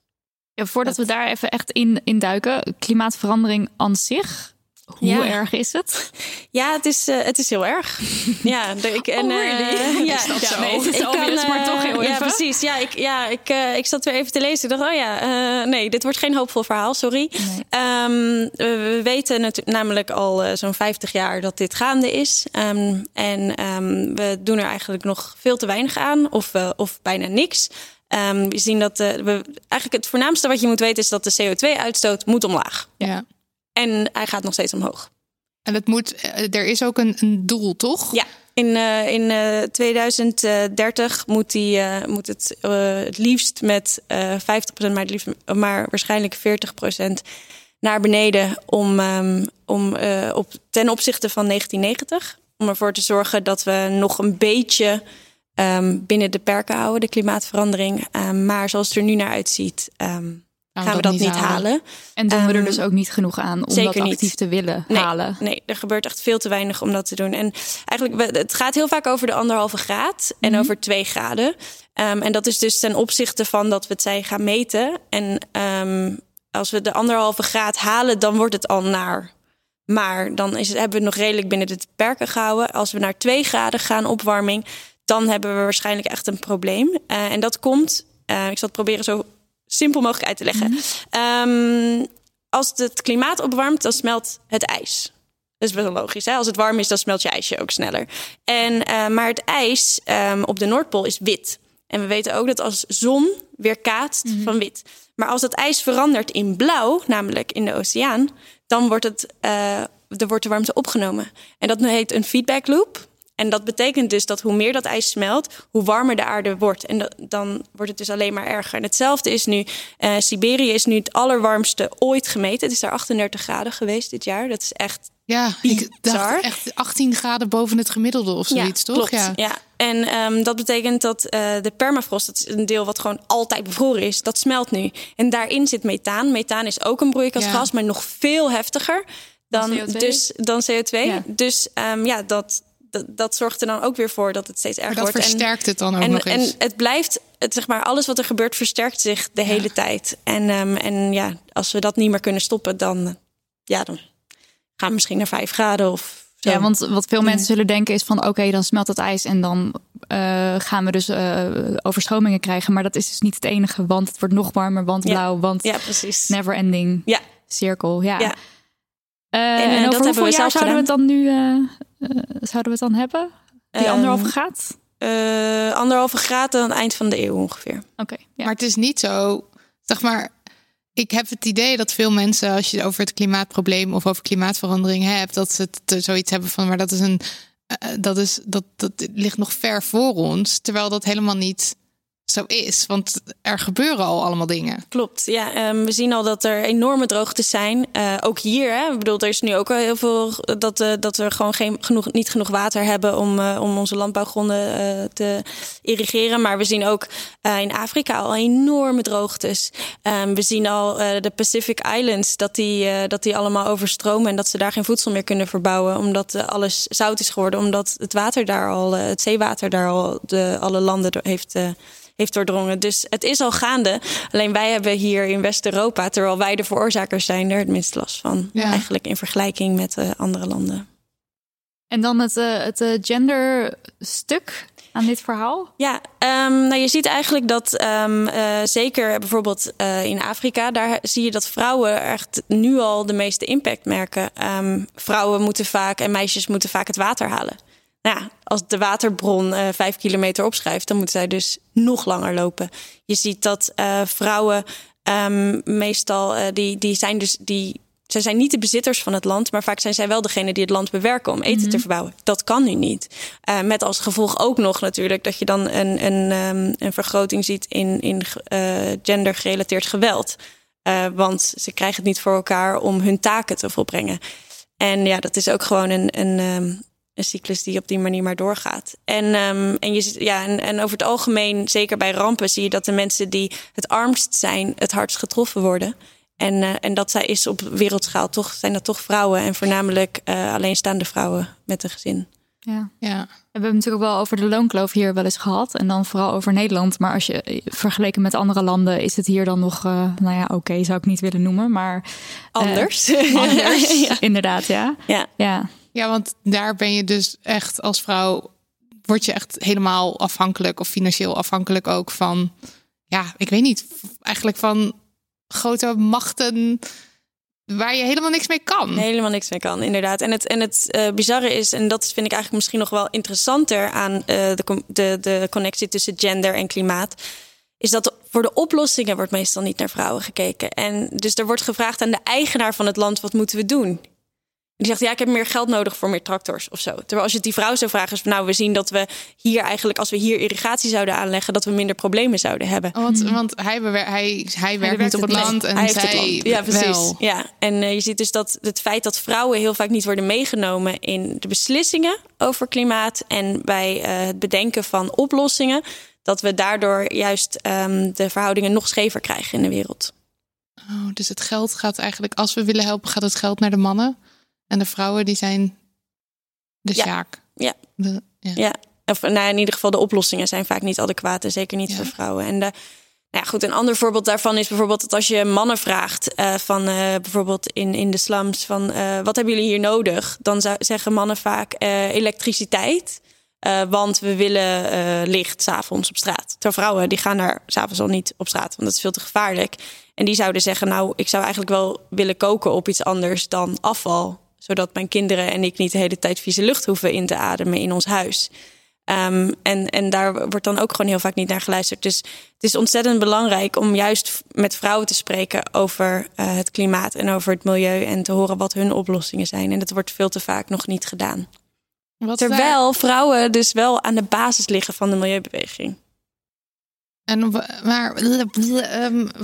Ja, voordat we daar even echt in, in duiken, klimaatverandering aan zich. Hoe erg is het? Ja, het is, uh, het is heel erg. ja, ik, en, oh, really? uh, ja, is ja, nee, het is obvious, kan, maar toch heel Ja, even. precies. Ja, ik, ja ik, ik zat weer even te lezen. Ik dacht, oh ja, nee, dit wordt geen hoopvol verhaal, sorry. Nee. Um, we weten namelijk al zo'n 50 jaar dat dit gaande is. Um, en um, we doen er eigenlijk nog veel te weinig aan, of, of bijna niks. Um, we zien dat de, we, eigenlijk het voornaamste wat je moet weten is dat de CO2-uitstoot moet omlaag. Ja. En hij gaat nog steeds omhoog. En het moet, er is ook een, een doel, toch? Ja. In, uh, in uh, 2030 moet, die, uh, moet het uh, het liefst met 50%, maar, het liefst, maar waarschijnlijk 40% naar beneden om, um, om op, ten opzichte van 1990. Om ervoor te zorgen dat we nog een beetje um, binnen de perken houden, de klimaatverandering. Um, maar zoals het er nu naar uitziet, um, gaan we dat niet halen. halen. En doen we er dus ook niet genoeg aan om dat actief niet. te willen nee, halen? Nee, er gebeurt echt veel te weinig om dat te doen. En eigenlijk, het gaat heel vaak over de anderhalve graad en Mhm. over twee graden. en dat is dus ten opzichte van dat we het zijn gaan meten. En als we de anderhalve graad halen, dan wordt het al naar. Maar dan is het, hebben we het nog redelijk binnen de perken gehouden. Als we naar twee graden gaan opwarming, dan hebben we waarschijnlijk echt een probleem. Uh, en dat komt, uh, ik zal het proberen zo simpel mogelijk uit te leggen. -hmm. um, als het klimaat opwarmt, dan smelt het ijs. Dat is best wel logisch. Hè? Als het warm is, dan smelt je ijsje ook sneller. En, uh, maar het ijs um, op de Noordpool is wit. En we weten ook dat als zon weer kaatst mm -hmm. van wit. Maar als dat ijs verandert in blauw, namelijk in de oceaan, dan wordt, het, uh, er wordt de warmte opgenomen. En dat heet een feedback loop. En dat betekent dus dat hoe meer dat ijs smelt, hoe warmer de aarde wordt. En dat, dan wordt het dus alleen maar erger. En hetzelfde is nu, uh, Siberië is nu het allerwarmste ooit gemeten. Het is daar 38 graden geweest dit jaar. Dat is echt Ja, ik dacht echt 18 graden boven het gemiddelde of zoiets, ja, toch? Klopt. Ja, ja. En um, dat betekent dat uh, de permafrost, dat is een deel wat gewoon altijd bevroren is, dat smelt nu. En daarin zit methaan. Methaan is ook een broeikasgas, ja. maar nog veel heftiger dan, CO2? Dus, dan CO2. Ja. Dus um, ja, dat, dat, dat, zorgt er dan ook weer voor dat het steeds erger maar dat wordt. versterkt het dan ook en, nog eens. En het blijft, het, zeg maar, alles wat er gebeurt versterkt zich de hele tijd. En, um, en ja, als we dat niet meer kunnen stoppen, dan, ja, dan gaan we misschien naar vijf graden of zo. Ja, want wat veel mensen zullen denken is van... oké, dan smelt het ijs en dan uh, gaan we dus uh, overstromingen krijgen. Maar dat is dus niet het enige, want het wordt nog warmer, want Ja. blauw, want Ja, precies. never ending Ja. cirkel. Ja. Ja. Uh, En, en, eh, dat over hoeveel we jaar zouden we het dan nu zouden we het dan hebben? Die Ehm, anderhalve graad? Uh, anderhalve graad aan het eind van de eeuw ongeveer. Oké. ja. Maar het is niet zo, zeg maar. Ik heb het idee dat veel mensen, als je het over het klimaatprobleem of over klimaatverandering hebt, dat ze het eh, zoiets hebben van, maar dat is een, uh, dat is dat dat ligt nog ver voor ons, terwijl dat helemaal niet zo is, want er gebeuren al allemaal dingen. Klopt, ja. Um, we zien al dat er enorme droogtes zijn. Uh, ook hier, hè. Ik bedoel, er is nu ook al heel veel dat, uh, dat we gewoon geen, genoeg, niet genoeg water hebben om, uh, om onze landbouwgronden te irrigeren. Maar we zien ook in Afrika al enorme droogtes. Um, we zien al de Pacific Islands dat die, dat die allemaal overstromen en dat ze daar geen voedsel meer kunnen verbouwen, omdat alles zout is geworden, omdat het water daar al, het zeewater daar al de, alle landen heeft heeft doordrongen. Dus het is al gaande. Alleen wij hebben hier in West-Europa, terwijl wij de veroorzakers zijn, er het minst last van. Ja. Eigenlijk in vergelijking met uh, andere landen. En dan het, uh, het uh, genderstuk aan dit verhaal? Ja, um, nou je ziet eigenlijk dat um, zeker bijvoorbeeld in Afrika, daar zie je dat vrouwen echt nu al de meeste impact merken. Um, vrouwen moeten vaak en meisjes moeten vaak het water halen. Nou ja, als de waterbron uh, vijf kilometer opschrijft, dan moeten zij dus nog langer lopen. Je ziet dat uh, vrouwen um, meestal uh, die, die zijn dus die zij zijn niet de bezitters van het land, maar vaak zijn zij wel degene die het land bewerken om eten te verbouwen. Dat kan nu niet. Met als gevolg ook nog natuurlijk dat je dan een, een, um, een vergroting ziet in, in gendergerelateerd geweld. Want ze krijgen het niet voor elkaar om hun taken te volbrengen. En ja, dat is ook gewoon een, een, um, een cyclus die op die manier maar doorgaat. En, um, en, je, ja, en, en over het algemeen, zeker bij rampen, zie je dat de mensen die het armst zijn, het hardst getroffen worden. En, uh, en dat zij is op wereldschaal toch, zijn dat toch vrouwen en voornamelijk uh, alleenstaande vrouwen met een gezin. Ja. ja. We hebben het natuurlijk wel over de loonkloof hier wel eens gehad. En dan vooral over Nederland. Maar als je vergeleken met andere landen is het hier dan nog, uh, nou ja, oké, okay, zou ik niet willen noemen. Maar anders. anders, ja. inderdaad, ja. ja. Ja. Ja, want daar ben je dus echt als vrouw, word je echt helemaal afhankelijk of financieel afhankelijk ook van, ja, ik weet niet, eigenlijk van grote machten waar je helemaal niks mee kan. Helemaal niks mee kan, inderdaad. En het, en het uh, bizarre is, en dat vind ik eigenlijk misschien nog wel interessanter aan uh, de, de, de connectie tussen gender en klimaat, is dat voor de oplossingen wordt meestal niet naar vrouwen gekeken. En dus er wordt gevraagd aan de eigenaar van het land: wat moeten we doen? Die zegt, ja, ik heb meer geld nodig voor meer tractors of zo. Terwijl als je die vrouw zou vragen, is van, nou, we zien dat we hier eigenlijk, als we hier irrigatie zouden aanleggen, dat we minder problemen zouden hebben. Oh, want, want hij, bewer, hij, hij, werkt niet op het land en hij zij land. Ja, precies. Wel. Ja, en uh, je ziet dus dat het feit dat vrouwen heel vaak niet worden meegenomen in de beslissingen over klimaat en bij uh, het bedenken van oplossingen, dat we daardoor juist um, de verhoudingen nog schever krijgen in de wereld. Oh, dus het geld gaat eigenlijk, als we willen helpen, gaat het geld naar de mannen? En de vrouwen die zijn de ja. sjaak. Ja. De, ja. ja. Of nou, in ieder geval de oplossingen zijn vaak niet adequaat. En zeker niet ja. voor vrouwen. En de, nou ja, goed, een ander voorbeeld daarvan is bijvoorbeeld dat als je mannen vraagt, uh, van uh, bijvoorbeeld in, in de slums, van uh, wat hebben jullie hier nodig? Dan zeggen mannen vaak elektriciteit. want we willen licht s'avonds op straat. Terwijl vrouwen die gaan daar s'avonds al niet op straat, want dat is veel te gevaarlijk. En die zouden zeggen, nou, ik zou eigenlijk wel willen koken op iets anders dan afval zodat mijn kinderen en ik niet de hele tijd vieze lucht hoeven in te ademen in ons huis. Um, en, en daar wordt dan ook gewoon heel vaak niet naar geluisterd. Dus het is ontzettend belangrijk om juist met vrouwen te spreken over uh, het klimaat en over het milieu en te horen wat hun oplossingen zijn. En dat wordt veel te vaak nog niet gedaan. Wat Terwijl vrouwen dus wel aan de basis liggen van de milieubeweging. En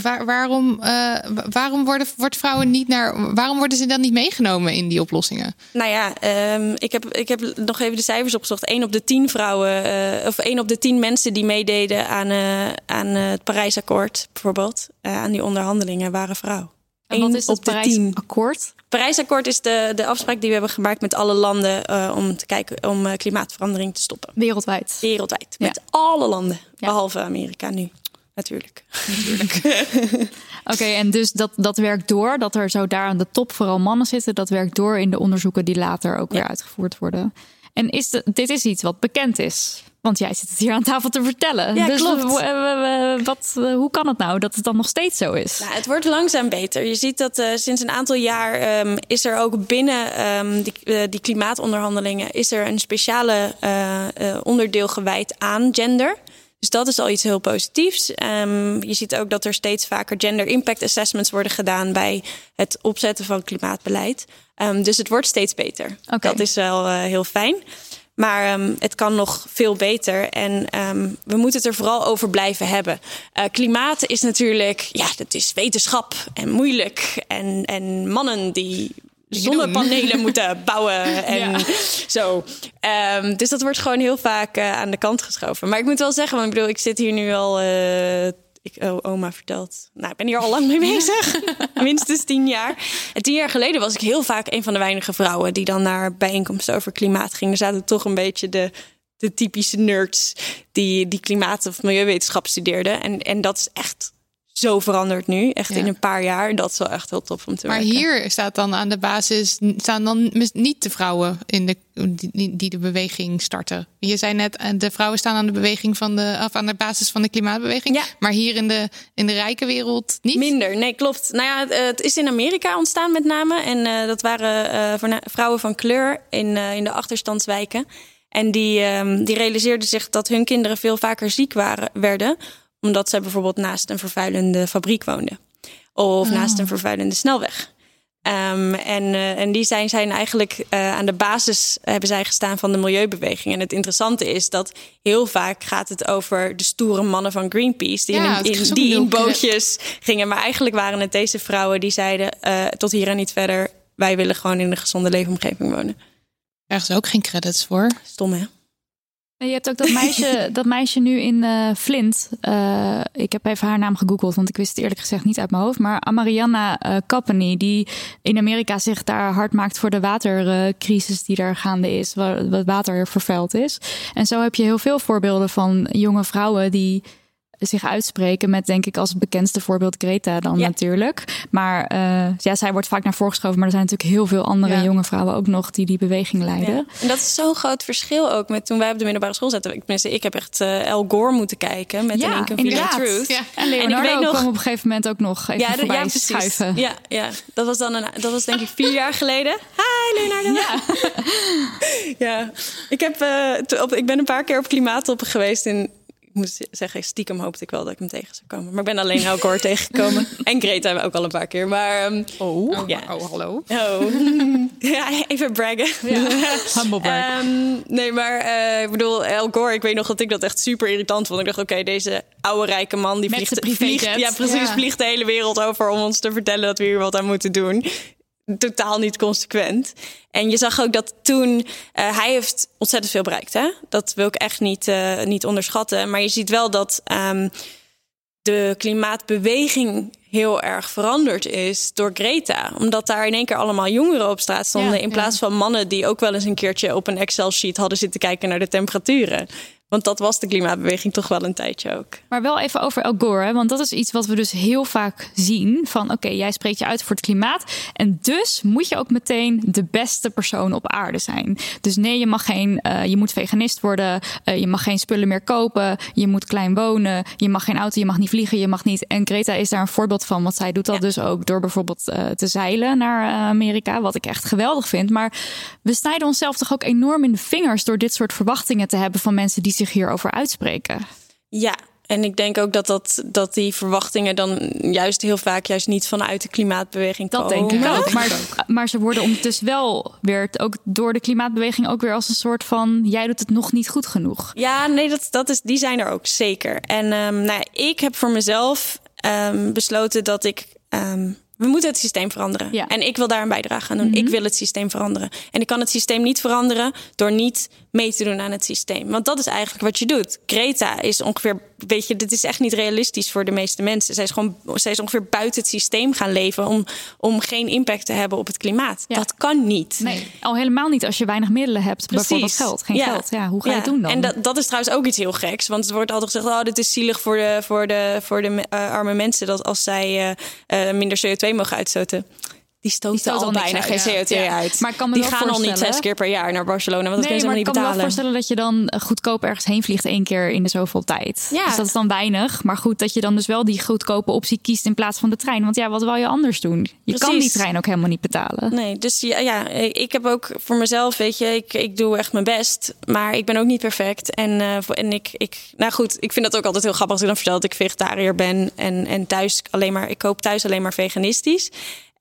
waar, waarom, uh, waarom worden wordt vrouwen niet naar. Waarom worden ze dan niet meegenomen in die oplossingen? Nou ja, um, ik, heb, ik heb nog even de cijfers opgezocht. 1 op de 10 vrouwen, uh, of 1 op de 10 mensen die meededen aan, uh, aan het Parijsakkoord, bijvoorbeeld, aan die onderhandelingen, waren vrouw. En wat is het Parijsakkoord? Parijsakkoord is de, de afspraak die we hebben gemaakt met alle landen uh, om te kijken om uh, klimaatverandering te stoppen. Wereldwijd. Wereldwijd. Met alle landen. Ja. Behalve Amerika nu. Natuurlijk. Natuurlijk. Oké, okay, en dus dat, dat werkt door, dat er zo daar aan de top vooral mannen zitten, dat werkt door in de onderzoeken die later ook ja. weer uitgevoerd worden. En is de, dit is iets wat bekend is. Want jij zit het hier aan tafel te vertellen. Ja, dus klopt. Wat, hoe kan het nou dat het dan nog steeds zo is? Nou, het wordt langzaam beter. Je ziet dat uh, sinds een aantal jaar um, is er ook binnen um, die, uh, die, klimaatonderhandelingen... is er een speciale uh, onderdeel gewijd aan gender... Dus dat is al iets heel positiefs. Um, je ziet ook dat er steeds vaker gender impact assessments worden gedaan bij het opzetten van klimaatbeleid. Um, dus het wordt steeds beter. Okay. Dat is wel uh, heel fijn. Maar um, het kan nog veel beter. En um, we moeten het er vooral over blijven hebben. Uh, klimaat is natuurlijk, ja, dat is wetenschap en moeilijk. En, en mannen die zonnepanelen moeten bouwen en ja. zo. Um, dus dat wordt gewoon heel vaak uh, aan de kant geschoven. Maar ik moet wel zeggen, want ik bedoel, ik zit hier nu al. Uh, ik, oh, oma vertelt. Nou, ik ben hier al lang mee bezig. Minstens tien jaar. En tien jaar geleden was ik heel vaak een van de weinige vrouwen die dan naar bijeenkomsten over klimaat gingen. Er zaten toch een beetje de, de typische nerds die, die klimaat- of milieuwetenschap studeerden. En, en dat is echt zo veranderd nu. Echt ja. in een paar jaar. Dat is wel echt heel tof om te maar werken. hier staat dan aan de basis... staan dan niet de vrouwen in de, die, die de beweging starten. Je zei net, de vrouwen staan aan de beweging van de... of aan de basis van de klimaatbeweging. Ja. Maar hier in de, in de rijke wereld niet? Minder, nee, klopt. Nou ja, het is in Amerika ontstaan met name. En uh, dat waren uh, vrouwen van kleur in, uh, in de achterstandswijken. En die, um, die realiseerden zich dat hun kinderen veel vaker ziek waren, werden omdat zij bijvoorbeeld naast een vervuilende fabriek woonden. Of oh. naast een vervuilende snelweg. Ehm, en, uh, en die zijn, zijn eigenlijk uh, aan de basis hebben zij gestaan van de milieubeweging. En het interessante is dat heel vaak gaat het over de stoere mannen van Greenpeace. Die, Ja, in, die in bootjes gingen. Maar eigenlijk waren het deze vrouwen die zeiden uh, tot hier en niet verder. Wij willen gewoon in een gezonde leefomgeving wonen. Ergens ook geen credits voor. Stom hè? En je hebt ook dat meisje, dat meisje nu in eh, Flint. Eh, ik heb even haar naam gegoogeld, want ik wist het eerlijk gezegd niet uit mijn hoofd. Maar Amarianna uh, Kappany, die in Amerika zich daar hard maakt voor de watercrisis die daar gaande is, waar het water vervuild is. En zo heb je heel veel voorbeelden van jonge vrouwen die zich uitspreken met denk ik als bekendste voorbeeld Greta dan Ja. natuurlijk. Maar uh, ja, zij wordt vaak naar voren geschoven, maar er zijn natuurlijk heel veel andere Ja. jonge vrouwen ook nog die die beweging leiden. Ja. En dat is zo'n groot verschil ook met toen wij op de middelbare school zaten. Ik, tenminste, ik heb echt uh, El Gore moeten kijken met een Inconvenient. Truth. Ja. En En Leonardo ik weet nog- kwam op een gegeven moment ook nog even Ja, voorbij schuiven. Ja, ja, dat was dan een, dat was denk ik vier jaar geleden. Hi Leonardo. Ja. Ja, ik, heb, eh, op, ik ben een paar keer op klimaattoppen geweest. En ik moet zeggen, stiekem hoopte ik wel dat ik hem tegen zou komen. Maar ik ben alleen El Gore tegengekomen. En Greta ook al een paar keer. Maar ehm, Oh, Ja. oh hallo. oh. ja, even braggen. Humble brag. Ehm, nee, maar eh, ik bedoel, El Gore, ik weet nog dat ik dat echt super irritant vond. Ik dacht, oké, deze oude rijke man die Met vliegt, ja, precies, Ja. vliegt de hele wereld over om ons te vertellen dat we hier wat aan moeten doen. Totaal niet consequent. En je zag ook dat toen eh, hij heeft ontzettend veel bereikt. Hè? Dat wil ik echt niet, eh, niet onderschatten. Maar je ziet wel dat ehm, de klimaatbeweging heel erg veranderd is door Greta. Omdat daar in één keer allemaal jongeren op straat stonden. Ja, in ja. plaats van mannen die ook wel eens een keertje op een Excel-sheet hadden zitten kijken naar de temperaturen. Want dat was de klimaatbeweging toch wel een tijdje ook. Maar wel even over El Gore, hè, want dat is iets wat we dus heel vaak zien. Van oké, jij spreekt je uit voor het klimaat. En dus moet je ook meteen de beste persoon op aarde zijn. Dus nee, je mag geen, eh, je moet veganist worden. eh, je mag geen spullen meer kopen. Je moet klein wonen. Je mag geen auto, je mag niet vliegen, je mag niet. En Greta is daar een voorbeeld van, want zij doet dat Ja. dus ook door bijvoorbeeld eh, te zeilen naar Amerika. Wat ik echt geweldig vind. Maar we snijden onszelf toch ook enorm in de vingers door dit soort verwachtingen te hebben van mensen die zich hierover uitspreken. Ja, en ik denk ook dat, dat, dat die verwachtingen dan juist heel vaak juist niet vanuit de klimaatbeweging Dat komen. denk ik dat ook. Maar, maar ze worden ondertussen wel weer ook door de klimaatbeweging ook weer als een soort van jij doet het nog niet goed genoeg. Ja, nee, dat, dat is, die zijn er ook zeker. En ehm, nou, ja, ik heb voor mezelf ehm, besloten dat ik. ehm, we moeten het systeem veranderen. Ja. En ik wil daar een bijdrage aan doen. Ik wil het systeem veranderen. En ik kan het systeem niet veranderen door niet mee te doen aan het systeem. Want dat is eigenlijk wat je doet. Greta is ongeveer, weet je, dit is echt niet realistisch voor de meeste mensen. Zij is gewoon, zij is ongeveer buiten het systeem gaan leven om, om geen impact te hebben op het klimaat. Ja. Dat kan niet. Nee, al helemaal niet als je weinig middelen hebt. Bijvoorbeeld geld, geen Ja. geld. Ja, hoe ga je Ja. het doen dan? En dat, dat is trouwens ook iets heel geks. Want er wordt altijd gezegd: oh, dit is zielig voor de, voor de, voor de eh, arme mensen. Dat als zij eh, eh, minder CO2 mogen uitstoten. Die stoten, stoten al bijna uit, geen ja. CO2 Ja. uit. Maar kan me die gaan al niet zes keer per jaar naar Barcelona. Want dat nee, kunnen ze maar ik kan me wel voorstellen dat je dan eh, goedkoop ergens heen vliegt één keer in de zoveel tijd. Ja. Dus dat is dan weinig. Maar goed, dat je dan dus wel die goedkope optie kiest in plaats van de trein. Want ja, wat wil je anders doen? Je kan die trein ook helemaal niet betalen. Nee, dus ja, ja, ik heb ook voor mezelf, weet je, ik, ik doe echt mijn best. Maar ik ben ook niet perfect. En, eh, en ik, ik, nou goed, ik vind dat ook altijd heel grappig als ik dan vertel dat ik vegetariër ben. En, en thuis alleen maar, ik koop thuis alleen maar veganistisch.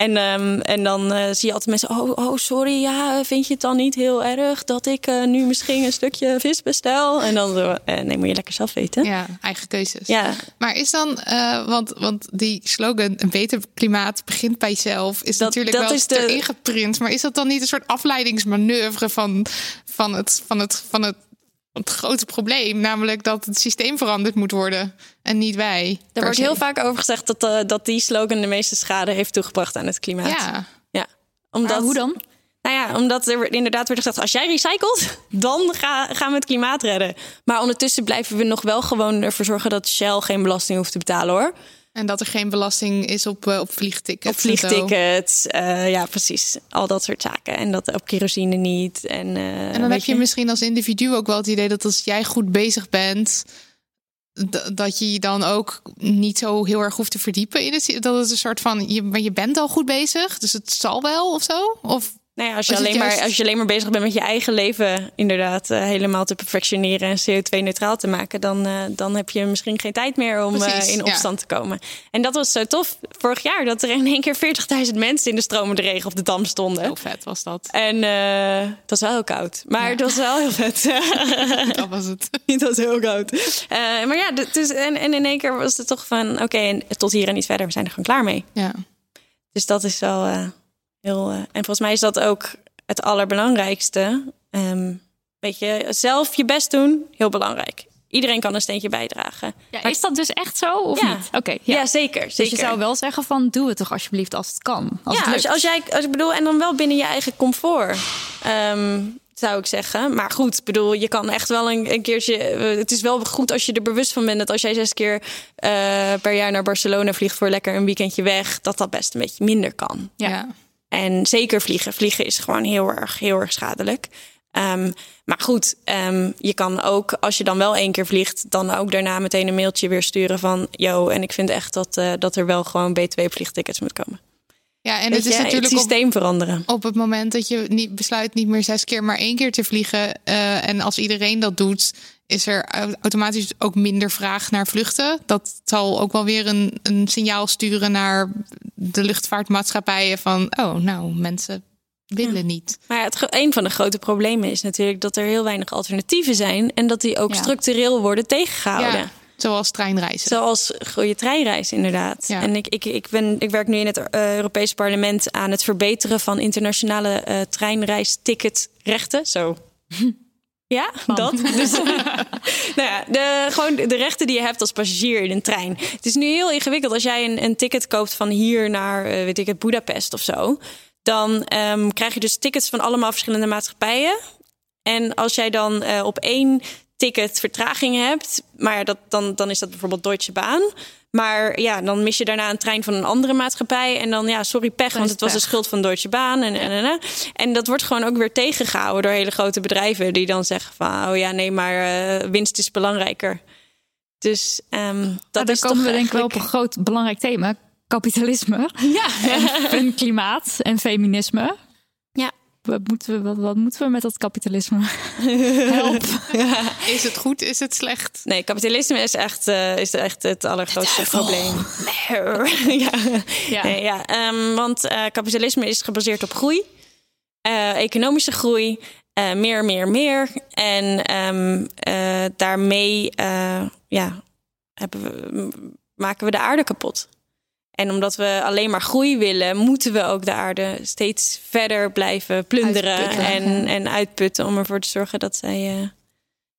En, ehm, en dan eh, zie je altijd mensen, oh, oh, sorry, ja, vind je het dan niet heel erg dat ik eh, nu misschien een stukje vis bestel? En dan eh, nee, moet je lekker zelf weten. Ja, eigen keuzes. Ja. Maar is dan, want, want die slogan, een beter klimaat begint bij jezelf, is Dat- natuurlijk dat wel is de- erin geprint. Maar is dat dan niet een soort afleidingsmanoeuvre van, van, het, van, het, van het, het grote probleem? Namelijk dat het systeem veranderd moet worden en niet wij. Er wordt se. heel vaak over gezegd dat, eh, dat die slogan de meeste schade heeft toegebracht aan het klimaat. Ja, ja. Omdat, Maar hoe dan? Nou ja, omdat er inderdaad wordt gezegd: als jij recycelt, dan ga, gaan we het klimaat redden. Maar ondertussen blijven we nog wel gewoon ervoor zorgen dat Shell geen belasting hoeft te betalen hoor. En dat er geen belasting is op, eh, op vliegtickets. Op vliegtickets, eh, ja, precies. Al dat soort zaken. En dat op kerosine niet. En, eh, En dan heb je misschien als individu ook wel het idee dat als jij goed bezig bent, dat je je dan ook niet zo heel erg hoeft te verdiepen in het. Dat het een soort van, je, maar je bent al goed bezig, dus het zal wel of zo? Of Nou ja, als je, alleen maar, als je alleen maar bezig bent met je eigen leven, inderdaad, eh, helemaal te perfectioneren en CO2-neutraal te maken, dan, eh, dan heb je misschien geen tijd meer om eh, in ja. opstand te komen. En dat was zo tof vorig jaar, dat er in één keer 40.000 mensen in de stromende regen op de dam stonden. Heel vet was dat. En het was wel heel koud, maar Ja. het was wel heel vet. Dat was het. het was heel koud. Maar ja, dus, en, en in één keer was het toch van, oké, en tot hier en niet verder, we zijn er gewoon klaar mee. Ja. Dus dat is wel heel. eh, en volgens mij is dat ook het allerbelangrijkste. Ehm weet je, zelf je best doen, heel belangrijk. Iedereen kan een steentje bijdragen. Ja, is dat dus echt zo of Ja. niet? Oké, Ja, ja. zeker. Dus je zou wel zeggen van doe het toch alsjeblieft als het kan. Als ja, het als, jij, als ik bedoel, en dan wel binnen je eigen comfort. ehm, zou ik zeggen. Maar goed, ik bedoel, je kan echt wel een, een keertje. eh, het is wel goed als je er bewust van bent dat als jij zes keer eh, per jaar naar Barcelona vliegt voor lekker een weekendje weg, dat dat best een beetje minder kan. Ja. Ja. En zeker vliegen. Vliegen is gewoon heel erg, heel erg schadelijk. Ehm, maar goed, ehm, je kan ook, als je dan wel één keer vliegt, dan ook daarna meteen een mailtje weer sturen van... yo, en ik vind echt dat, eh, dat er wel gewoon B2-vliegtickets moet komen. ja, en het is natuurlijk het op, systeem veranderen. op het moment dat je niet besluit niet meer zes keer, maar één keer te vliegen. eh, en als iedereen dat doet, is er au- automatisch ook minder vraag naar vluchten. Dat zal ook wel weer een, een signaal sturen naar de luchtvaartmaatschappijen van, oh, nou, mensen willen niet. Maar ja, het, een van de grote problemen is natuurlijk dat er heel weinig alternatieven zijn... en dat die ook Ja. structureel worden tegengehouden. Ja, zoals treinreizen. Zoals goede treinreis, inderdaad. Ja. En ik, ik, ik, ben, ik werk nu in het uh, Europese parlement aan het verbeteren van internationale uh, treinreisticketrechten. Zo. Ja, dat. Dus, nou ja, de, gewoon de rechten die je hebt als passagier in een trein. Het is nu heel ingewikkeld als jij een, een ticket koopt van hier naar, uh, weet ik het, Budapest of zo. Dan um, krijg je dus tickets van allemaal verschillende maatschappijen. En als jij dan uh, op één ticket vertraging hebt, maar dat, dan, dan is dat bijvoorbeeld Deutsche Bahn. Maar ja, dan mis je daarna een trein van een andere maatschappij. En dan, ja, sorry, pech, want het was de schuld van Deutsche Bahn. En, en, en, en. en dat wordt gewoon ook weer tegengehouden door hele grote bedrijven... die dan zeggen van, oh ja, nee, maar uh, winst is belangrijker. Dus um, dat nou, dan is komen toch we denk eigenlijk... ik wel op een groot belangrijk thema. Kapitalisme. Ja. En, en klimaat en feminisme. Ja. Wat moeten, we, wat, wat moeten we met dat kapitalisme? Help. Ja. Is het goed? Is het slecht? Nee, kapitalisme is echt, uh, is echt het allergrootste het probleem. Nee, ja. Ja. Nee, ja. Um, want uh, kapitalisme is gebaseerd op groei, uh, economische groei, meer, meer, meer. En um, daarmee ja, hebben we, maken we de aarde kapot. En omdat we alleen maar groei willen, moeten we ook de aarde steeds verder blijven plunderen en, en uitputten om ervoor te zorgen dat zij.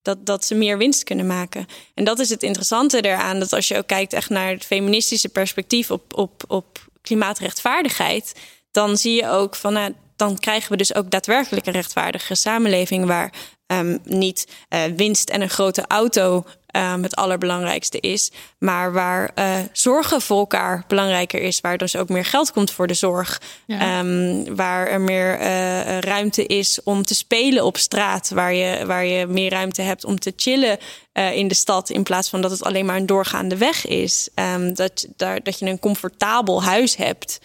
Dat, dat ze meer winst kunnen maken. En dat is het interessante eraan. Dat als je ook kijkt echt naar het feministische perspectief op, op, op klimaatrechtvaardigheid. Dan zie je ook van nou, dan krijgen we dus ook daadwerkelijk een rechtvaardige samenleving. Waar um, niet uh, winst en een grote auto um, het allerbelangrijkste is. Maar waar uh, zorgen voor elkaar belangrijker is. Waar dus ook meer geld komt voor de zorg. Ja. Um, waar er meer uh, ruimte is om te spelen op straat. Waar je, waar je meer ruimte hebt om te chillen uh, in de stad. In plaats van dat het alleen maar een doorgaande weg is. Um, dat, daar, dat je een comfortabel huis hebt.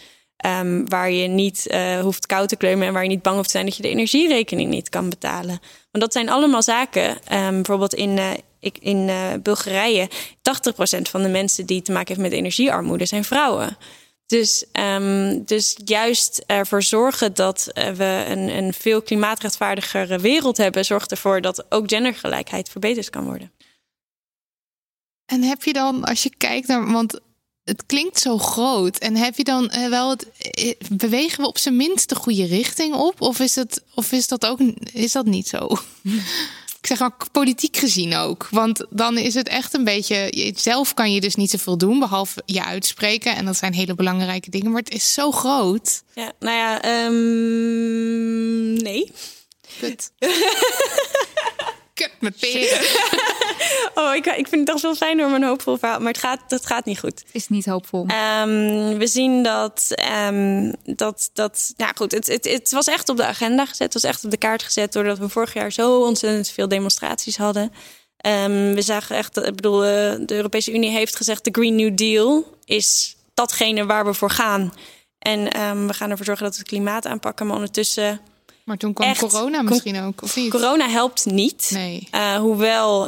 Um, waar je niet uh, hoeft koud te kleumen en waar je niet bang hoeft te zijn dat je de energierekening niet kan betalen. Want dat zijn allemaal zaken. Um, bijvoorbeeld in, uh, ik, in uh, Bulgarije, 80% van de mensen die te maken heeft met energiearmoede zijn vrouwen. Dus, um, dus juist ervoor zorgen dat we een, een veel klimaatrechtvaardigere wereld hebben, zorgt ervoor dat ook gendergelijkheid verbeterd kan worden. En heb je dan, als je kijkt naar, want het klinkt zo groot. En heb je dan uh, wel het. Bewegen we op zijn minst de goede richting op? Of is, het, of is dat ook is dat niet zo? Ik zeg maar politiek gezien ook. Want dan is het echt een beetje. Zelf kan je dus niet zoveel doen, behalve je uitspreken. En dat zijn hele belangrijke dingen. Maar het is zo groot. Ja, nou ja, um, nee. Kut. Kut met peren. Oh, ik, ik vind het toch wel fijn door mijn hoopvol verhaal. Maar het gaat, het gaat niet goed. Het is niet hoopvol. Um, we zien dat. Um, dat, dat nou goed, het, het, het was echt op de agenda gezet. Het was echt op de kaart gezet. Doordat we vorig jaar zo ontzettend veel demonstraties hadden. Um, we zagen echt. Ik bedoel, de Europese Unie heeft gezegd: de Green New Deal is datgene waar we voor gaan. En ehm, we gaan ervoor zorgen dat we het klimaat aanpakken. Maar ondertussen, Maar toen kwam Echt? corona misschien ook, of niet? corona helpt niet. Nee. Eh, hoewel,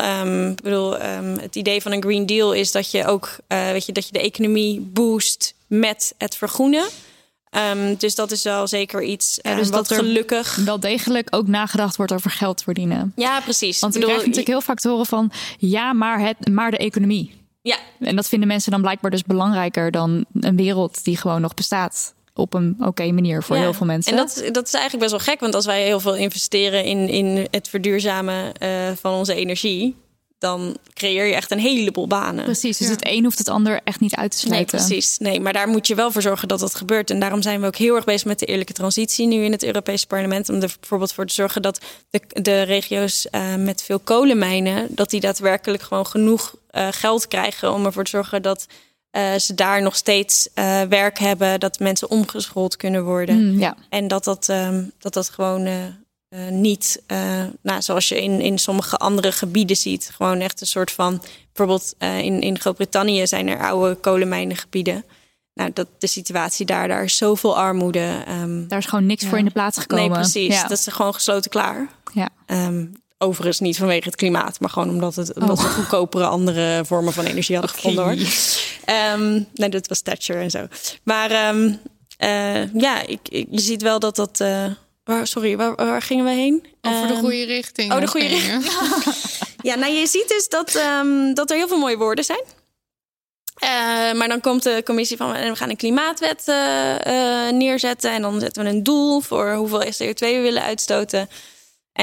ik bedoel, ehm, het idee van een Green Deal is dat je ook, eh, weet je, dat je de economie boost met het vergroenen. Ehm, dus dat is wel zeker iets Ja, dus wat dat er- gelukkig. Wel degelijk ook nagedacht wordt over geld verdienen. Ja, precies. Want ik ik krijg natuurlijk heel vaak te horen van... ja, maar, het, maar de economie. ja, En dat vinden mensen dan blijkbaar dus belangrijker... dan een wereld die gewoon nog bestaat. Op een oké manier voor Ja. heel veel mensen. En dat, dat is eigenlijk best wel gek, want als wij heel veel investeren in, in het verduurzamen eh, van onze energie, dan creëer je echt een heleboel banen. Precies, dus Ja. het een hoeft het ander echt niet uit te Nee, sluiten. precies. Nee, maar daar moet je wel voor zorgen dat dat gebeurt. En daarom zijn we ook heel erg bezig met de eerlijke transitie nu in het Europese parlement. Om er bijvoorbeeld voor te zorgen dat de, de regio's eh, met veel kolenmijnen, dat die daadwerkelijk gewoon genoeg eh, geld krijgen om ervoor te zorgen dat eh, ze daar nog steeds eh, werk hebben, dat mensen omgeschoold kunnen worden. Mm, ja. En dat dat, ehm, dat, dat gewoon eh, niet, nou, zoals je in, in sommige andere gebieden ziet, gewoon echt een soort van, bijvoorbeeld in, in Groot-Brittannië zijn er oude kolenmijnengebieden. Nou, dat de situatie daar, daar is zoveel armoede. ehm, Daar is gewoon niks Ja. voor in de plaats gekomen. nee, precies. Ja. Dat is gewoon gesloten klaar. Ja. Ehm, overigens niet vanwege het klimaat, maar gewoon omdat, het, omdat Oh. we goedkopere andere vormen van energie hadden gevonden. Hoor. Ehm, nee, dat was Thatcher en zo. Maar ehm, eh, ja, ik, ik- je ziet wel dat dat. eh, waar, sorry, waar, waar gingen we heen? Over de Ehm, goede richting. oh, de goede richting. Ja, nou je ziet dus dat, dat er heel veel mooie woorden zijn. Eh, maar dan komt de commissie van en we gaan een klimaatwet neerzetten. En dan zetten we een doel voor hoeveel CO2 we willen uitstoten.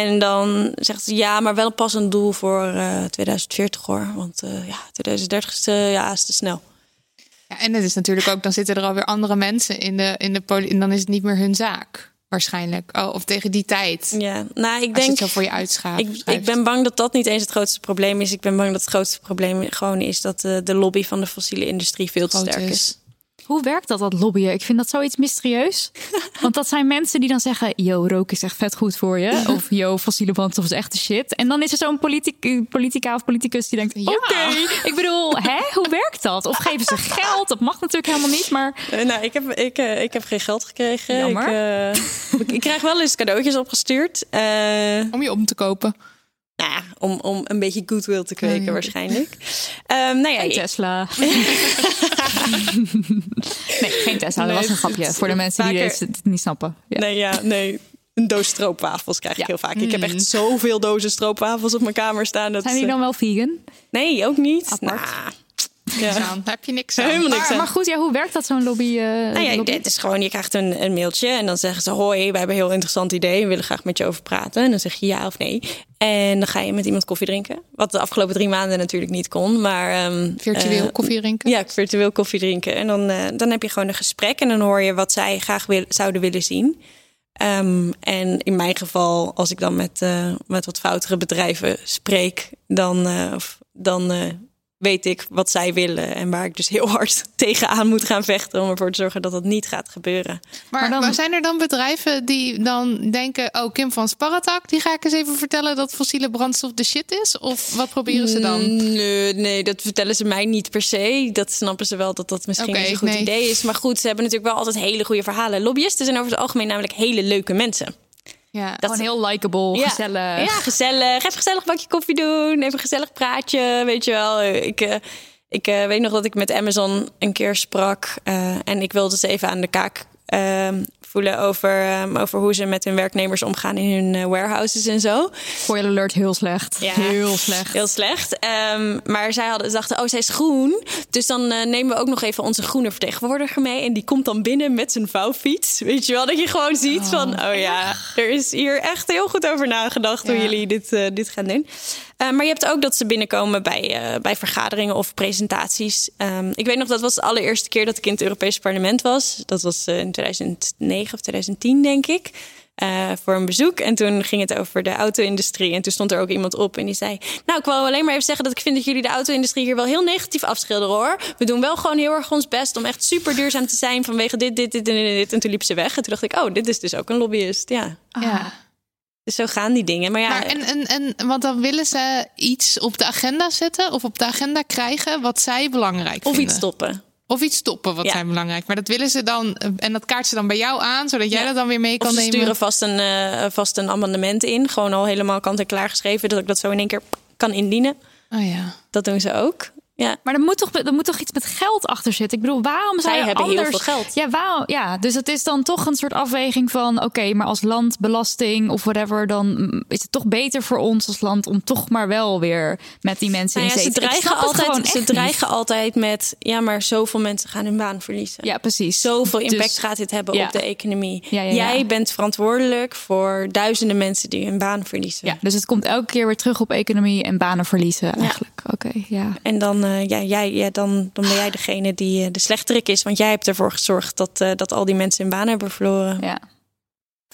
En dan zegt ze ja, maar wel pas een doel voor eh, 2040 hoor. Want eh, ja, 2030 is, eh, ja, is te snel. Ja, en het is natuurlijk ook, dan zitten er alweer andere mensen in de, in de poli- En dan is het niet meer hun zaak, waarschijnlijk. Oh, of tegen die tijd. Ja, nou ik Als denk. het zo voor je uitschaaft. Ik, ik ben bang dat dat niet eens het grootste probleem is. Ik ben bang dat het grootste probleem gewoon is dat de, de lobby van de fossiele industrie veel te Groot sterk is. is. Hoe werkt dat, dat lobbyen? Ik vind dat zoiets mysterieus. Want dat zijn mensen die dan zeggen... yo, rook is echt vet goed voor je. Of yo, fossiele brandstof is echt de shit. En dan is er zo'n politic, politica of politicus die denkt... Ja. oké, ik bedoel, hè? hoe werkt dat? Of geven ze geld? Dat mag natuurlijk helemaal niet, maar... Eh, nou, ik heb, ik, eh, ik heb geen geld gekregen. Jammer. Ik, eh, ik- ik krijg wel eens cadeautjes opgestuurd. Eh, Om je om te kopen. Nou ja, om, om een beetje goodwill te kweken waarschijnlijk. Ehm, nou ja, Geen Tesla. nee, geen Tesla. Dat was een grapje. het- Voor de mensen die vaker- dit niet snappen. Ja. nee, ja, nee. Een doos stroopwafels krijg ik Ja. heel vaak. Ik heb echt zoveel dozen stroopwafels op mijn kamer staan. Dat Zijn die dan wel vegan? Nee, ook niet. Apart. Nou, ja. Dan heb je niks aan. Helemaal niks Maar, aan. maar goed, ja, hoe werkt dat zo'n lobby? eh, Nou ja, lobby? het is gewoon, je krijgt een, een mailtje en dan zeggen ze: Hoi, we hebben een heel interessant idee. We willen graag met je over praten. En dan zeg je ja of nee. En dan ga je met iemand koffie drinken. Wat de afgelopen drie maanden natuurlijk niet kon. Maar ehm, Virtueel eh, koffie drinken. Ja, virtueel koffie drinken. En dan, eh, dan heb je gewoon een gesprek en dan hoor je wat zij graag wil, zouden willen zien. Ehm, en in mijn geval, als ik dan met, eh, met wat foutere bedrijven spreek, dan, eh, of, dan eh, weet ik wat zij willen. En waar ik dus heel hard tegenaan moet gaan vechten om ervoor te zorgen dat dat niet gaat gebeuren. Maar, Maar dan- maar zijn er dan bedrijven die dan denken... oh, Kim van Sparretak, die ga ik eens even vertellen... dat fossiele brandstof de shit is? Of wat proberen ze dan? Nee, nee, dat vertellen ze mij niet per se. Dat snappen ze wel dat dat misschien niet een goed nee. idee is. Maar goed, ze hebben natuurlijk wel altijd hele goede verhalen. Lobbyisten zijn over het algemeen namelijk hele leuke mensen. Ja. Dat Gewoon heel likable, Ja. gezellig. Ja, gezellig. Even gezellig een bakje koffie doen. Even een gezellig praatje, weet je wel. Ik, eh, ik eh, weet nog dat ik met Amazon een keer sprak. eh, en ik wilde ze even aan de kaak eh, voelen over, eh, over hoe ze met hun werknemers omgaan in hun eh, warehouses en zo. Spoiler alert, heel slecht. Ja. Heel slecht. Heel slecht. Ehm, maar zij hadden, dachten, oh, zij is groen. Dus dan eh, nemen we ook nog even onze groene vertegenwoordiger mee. En die komt dan binnen met zijn vouwfiets. Weet je wel, dat je gewoon ziet van... oh ja, er is hier echt heel goed over nagedacht... hoe jullie dit, eh, dit gaan doen. Eh, maar je hebt ook dat ze binnenkomen bij, bij vergaderingen of presentaties. Ehm, ik weet nog, dat was de allereerste keer dat ik in het Europese parlement was. Dat was in 2009 of 2010, denk ik. eh, voor een bezoek. En toen ging het over de auto-industrie. En toen stond er ook iemand op en die zei... Nou, ik wil alleen maar even zeggen dat ik vind dat jullie de auto-industrie hier wel heel negatief afschilderen, hoor. We doen wel gewoon heel erg ons best om echt super duurzaam te zijn vanwege dit, dit, dit en dit. En toen liep ze weg. En toen dacht ik, oh, dit is dus ook een lobbyist. Ja, ja. dus zo gaan die dingen. Maar ja, Maar en, en, en, want dan willen ze iets op de agenda zetten... of op de agenda krijgen wat zij belangrijk of vinden. iets stoppen. Of iets stoppen, wat Ja. zijn belangrijk. Maar dat willen ze dan, en dat kaart ze dan bij jou aan, zodat jij Ja. dat dan weer mee Of kan ze nemen. sturen vast een, eh, vast een amendement in. Gewoon al helemaal kant en klaar geschreven. Dat ik dat zo in één keer kan indienen. Oh ja. Dat doen ze ook. Ja. Maar er moet, toch, er moet toch iets met geld achter zitten? Ik bedoel, waarom zou Zij hebben heel anders... veel geld. Ja, waarom, ja, dus het is dan toch een soort afweging van... oké, maar als land, belasting of whatever... dan is het toch beter voor ons als land... om toch maar wel weer met die mensen Nou in zee ze te- Ik dreigen, altijd, ze dreigen altijd met... ja, maar zoveel mensen gaan hun baan verliezen. Ja, precies. Zoveel impact Dus- gaat dit hebben ja. op de economie. Ja. Jij bent verantwoordelijk voor duizenden mensen die hun baan verliezen. Ja, dus het komt elke keer weer terug op economie en banen verliezen eigenlijk. Oké, ja. En dan, eh, ja, jij, ja, dan, dan ben jij degene die eh, de slechterik is. Want jij hebt ervoor gezorgd dat, eh, dat al die mensen hun baan hebben verloren. ja.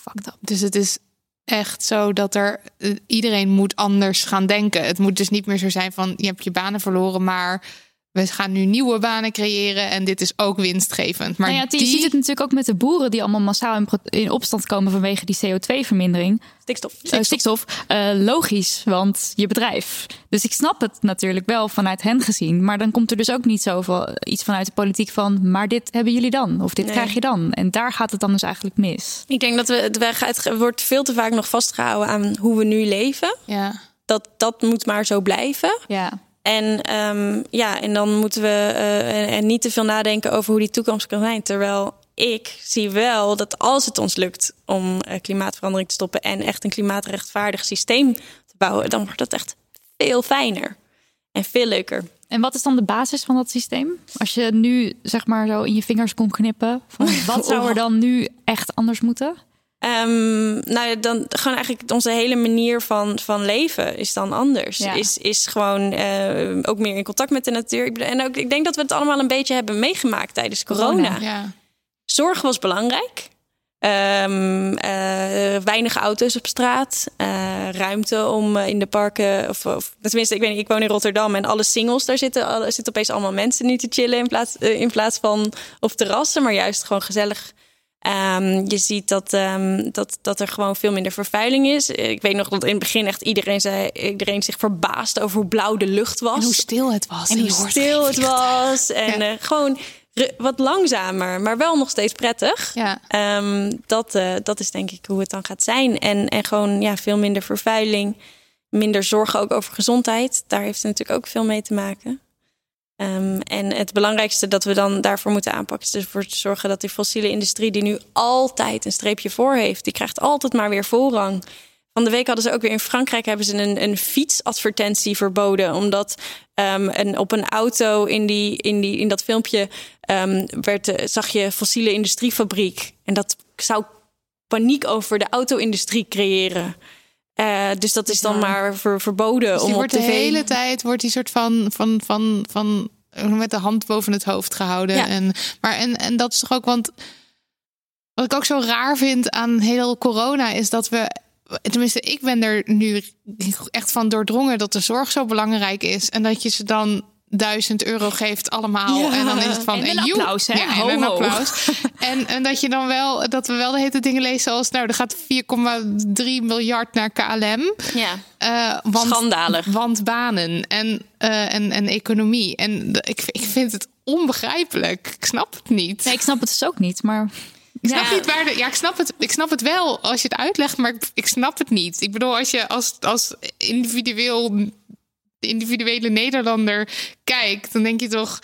Fucked up. Dus het is echt zo dat er iedereen moet anders gaan denken. Het moet dus niet meer zo zijn van je hebt je banen verloren, maar we gaan nu nieuwe banen creëren en dit is ook winstgevend. Maar nou ja, je die, ziet het natuurlijk ook met de boeren die allemaal massaal in, opstand komen vanwege die CO2-vermindering. Stikstof. Eh, stikstof. Eh, logisch, want je bedrijf. Dus ik snap het natuurlijk wel vanuit hen gezien. Maar dan komt er dus ook niet zoveel iets vanuit de politiek van. Maar dit hebben jullie dan. Of dit Nee. krijg je dan. En daar gaat het dan dus eigenlijk mis. Ik denk dat we, het weg- het wordt veel te vaak nog vastgehouden aan hoe we nu leven. ja. Dat, dat moet maar zo blijven. Ja. En, ehm, ja, en dan moeten we eh, en, en niet te veel nadenken over hoe die toekomst kan zijn. Terwijl ik zie wel dat als het ons lukt om eh, klimaatverandering te stoppen en echt een klimaatrechtvaardig systeem te bouwen, dan wordt dat echt veel fijner en veel leuker. En wat is dan de basis van dat systeem? Als je nu zeg maar zo in je vingers kon knippen. Van wat zou er dan nu echt anders moeten? Ehm, nou dan gewoon eigenlijk onze hele manier van, van leven is dan anders. Ja. Is, is gewoon eh, ook meer in contact met de natuur. Ik En ook, ik denk dat we het allemaal een beetje hebben meegemaakt tijdens corona. Corona. ja. Zorg was belangrijk. Eh, weinig auto's op straat. eh, ruimte om in de parken. Of, of tenminste, ik weet niet, ik woon in Rotterdam en alle singles, daar zitten, alle, zitten opeens allemaal mensen nu te chillen in plaats, in plaats van op terrassen, maar juist gewoon gezellig. Ehm, je ziet dat, ehm, dat, dat er gewoon veel minder vervuiling is. Ik weet nog dat in het begin echt iedereen, zei, iedereen zich verbaasde over hoe blauw de lucht was. En hoe stil het was. En hoe stil het was. En Ja. eh, gewoon wat langzamer, maar wel nog steeds prettig. Ja. Ehm, dat, eh, dat is denk ik hoe het dan gaat zijn. En, en gewoon ja, veel minder vervuiling. Minder zorgen ook over gezondheid. Daar heeft het natuurlijk ook veel mee te maken. Ehm, en het belangrijkste dat we dan daarvoor moeten aanpakken... is ervoor te zorgen dat die fossiele industrie... die nu altijd een streepje voor heeft... die krijgt altijd maar weer voorrang. Van de week hadden ze ook weer in Frankrijk... hebben ze een, een fietsadvertentie verboden. Omdat een, op een auto in, die, in, die, in dat filmpje... ehm, werd, eh, zag je fossiele industriefabriek. En dat zou paniek over de auto-industrie creëren. Eh, dus dat is dan Ja. maar ver- verboden Dus om op wordt de tv... hele tijd wordt die soort van, van, van, van eh, met de hand boven het hoofd gehouden. Ja. En, maar en, en dat is toch ook, want wat ik ook zo raar vind aan heel corona is dat we, tenminste, ik ben er nu echt van doordrongen dat de zorg zo belangrijk is en dat je ze dan duizend euro geeft allemaal Ja. en dan is het van En een applaus, hè? Ja, en Ho, een ho. applaus. en, en dat je dan wel dat we wel de hele dingen lezen als nou er gaat 4,3 miljard naar KLM. Ja. Eh, want, Schandalig. Want banen en, eh, en, en economie. En ik, ik vind het onbegrijpelijk. Ik snap het niet. Nee, ik snap het dus ook niet. Maar ik snap Ja. niet waar de. Ja, ik snap, het, ik snap het wel als je het uitlegt, maar ik, ik snap het niet. Ik bedoel, als je als, als individueel, individuele Nederlander kijkt, dan denk je toch.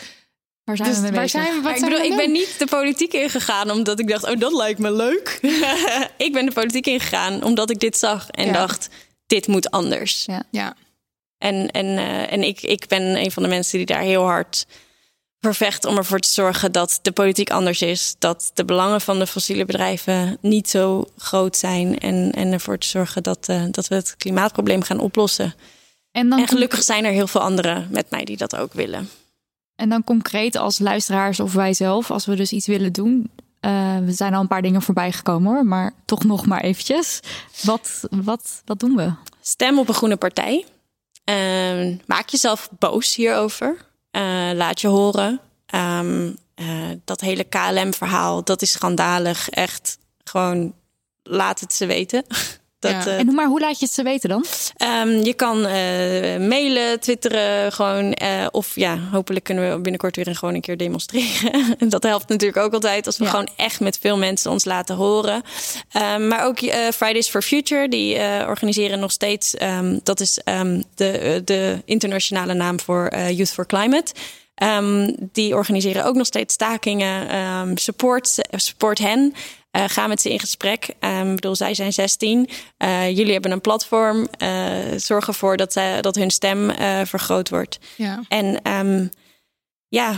waar zijn Dus we mee waar bezig? zijn we? Wat Maar ik zijn bedoel, we ik ben niet de politiek ingegaan omdat ik dacht, oh, dat lijkt me leuk. ik ben de politiek ingegaan omdat ik dit zag en Ja. dacht, dit moet anders. Ja. Ja. En, en, eh, en ik, ik ben een van de mensen die daar heel hard voor vecht om ervoor te zorgen dat de politiek anders is. Dat de belangen van de fossiele bedrijven niet zo groot zijn. En, en ervoor te zorgen dat, eh, dat we het klimaatprobleem gaan oplossen. En dan, En gelukkig zijn er heel veel anderen met mij die dat ook willen. en dan concreet als luisteraars of wij zelf, als we dus iets willen doen. eh, we zijn al een paar dingen voorbij gekomen hoor, maar toch nog maar eventjes. Wat, wat, wat doen we? Stem op een groene partij. Ehm, maak jezelf boos hierover. Eh, laat je horen. Ehm, eh, dat hele KLM-verhaal, dat is schandalig. Echt gewoon, laat het ze weten. Dat, Ja. eh, En hoe, maar hoe laat je het ze weten dan? Ehm, je kan eh, mailen, twitteren, gewoon. eh, of ja, hopelijk kunnen we binnenkort weer een, gewoon een keer demonstreren. dat helpt natuurlijk ook altijd als we Ja. gewoon echt met veel mensen ons laten horen. Ehm, maar ook Fridays for Future, die organiseren nog steeds. ehm, dat is de, de internationale naam voor Youth for Climate. Die organiseren ook nog steeds stakingen. Support, support hen. Eh, ga met ze in gesprek. Ehm, ik bedoel, zij zijn 16. Eh, jullie hebben een platform. Eh, zorg ervoor dat, zij, dat hun stem vergroot wordt. Ja. En ehm, ja,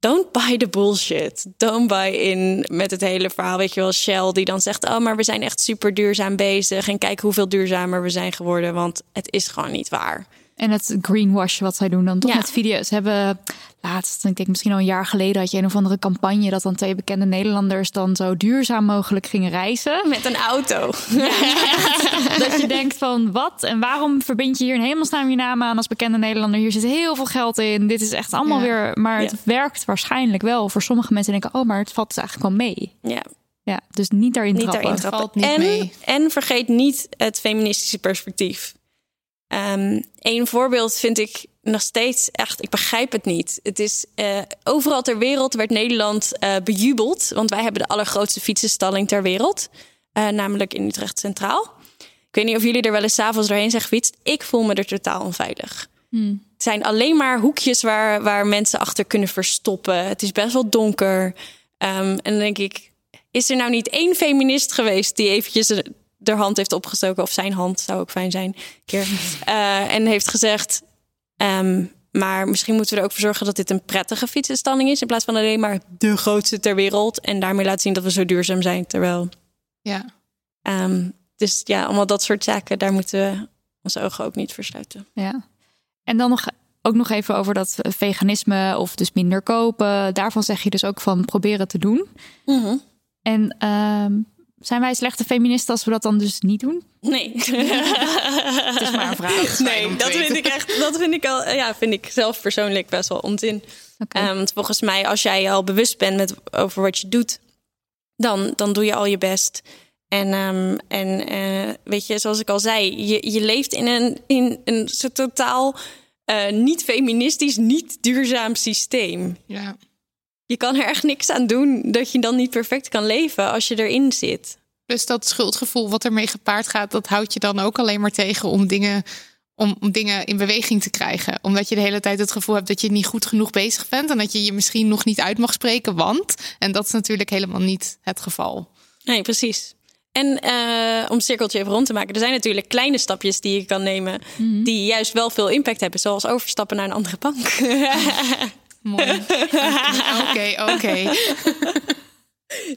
don't buy the bullshit. Don't buy in met het hele verhaal. Weet je wel, Shell die dan zegt... oh, maar we zijn echt super duurzaam bezig. En kijk hoeveel duurzamer we zijn geworden. Want het is gewoon niet waar. En het greenwash wat zij doen dan toch Ja. met video's. Ze hebben laatst, ik denk misschien al een jaar geleden, had je een of andere campagne dat dan twee bekende Nederlanders dan zo duurzaam mogelijk gingen reizen. Met een auto. Dat je denkt van wat en waarom verbind je hier in hemelsnaam je naam aan als bekende Nederlander? Hier zit heel veel geld in. Dit is echt allemaal Ja. weer. Maar het werkt waarschijnlijk wel. Voor sommige mensen denken, oh, maar het valt dus eigenlijk wel mee. Ja, Ja, dus niet daarin niet trappen. daarin trappen. valt niet en, mee. en vergeet niet het feministische perspectief. Ehm een voorbeeld vind ik nog steeds echt, ik begrijp het niet. Het is eh, overal ter wereld werd Nederland eh, bejubeld, want wij hebben de allergrootste fietsenstalling ter wereld, eh, namelijk in Utrecht Centraal. Ik weet niet of jullie er wel eens avonds doorheen zijn gefietst. Ik voel me er totaal onveilig. Het zijn alleen maar hoekjes waar, waar mensen achter kunnen verstoppen. Het is best wel donker. Ehm, en dan denk ik, is er nou niet één feminist geweest die eventjes de hand heeft opgestoken, of zijn hand zou ook fijn zijn, keer, eh, en heeft gezegd, ehm, maar misschien moeten we er ook voor zorgen dat dit een prettige fietsenstalling is, in plaats van alleen maar de grootste ter wereld en daarmee laten zien dat we zo duurzaam zijn. Terwijl, Ja. ehm, dus ja, allemaal dat soort zaken, daar moeten we onze ogen ook niet voor sluiten. Ja. En dan nog, ook nog even over dat veganisme of dus minder kopen. Daarvan zeg je dus ook van proberen te doen. En ehm, zijn wij slechte feministen als we dat dan dus niet doen? Nee. Het is maar een vraag. Nee, dat vind ik echt, dat vind ik al, ja, vind ik zelf persoonlijk best wel onzin. Oké. Ehm, want volgens mij, als jij al bewust bent met, over wat je doet, dan, dan doe je al je best. En, ehm, en eh, weet je, zoals ik al zei, je, je leeft in een, in een zo totaal eh, niet feministisch, niet duurzaam systeem. ja. Je kan er echt niks aan doen dat je dan niet perfect kan leven als je erin zit. Dus dat schuldgevoel wat ermee gepaard gaat, dat houdt je dan ook alleen maar tegen om dingen, om, om dingen in beweging te krijgen. Omdat je de hele tijd het gevoel hebt dat je niet goed genoeg bezig bent en dat je je misschien nog niet uit mag spreken, want. En dat is natuurlijk helemaal niet het geval. Nee, precies. En eh, om het cirkeltje even rond te maken, er zijn natuurlijk kleine stapjes die je kan nemen, die juist wel veel impact hebben, zoals overstappen naar een andere bank. Mooi. Oké, oké.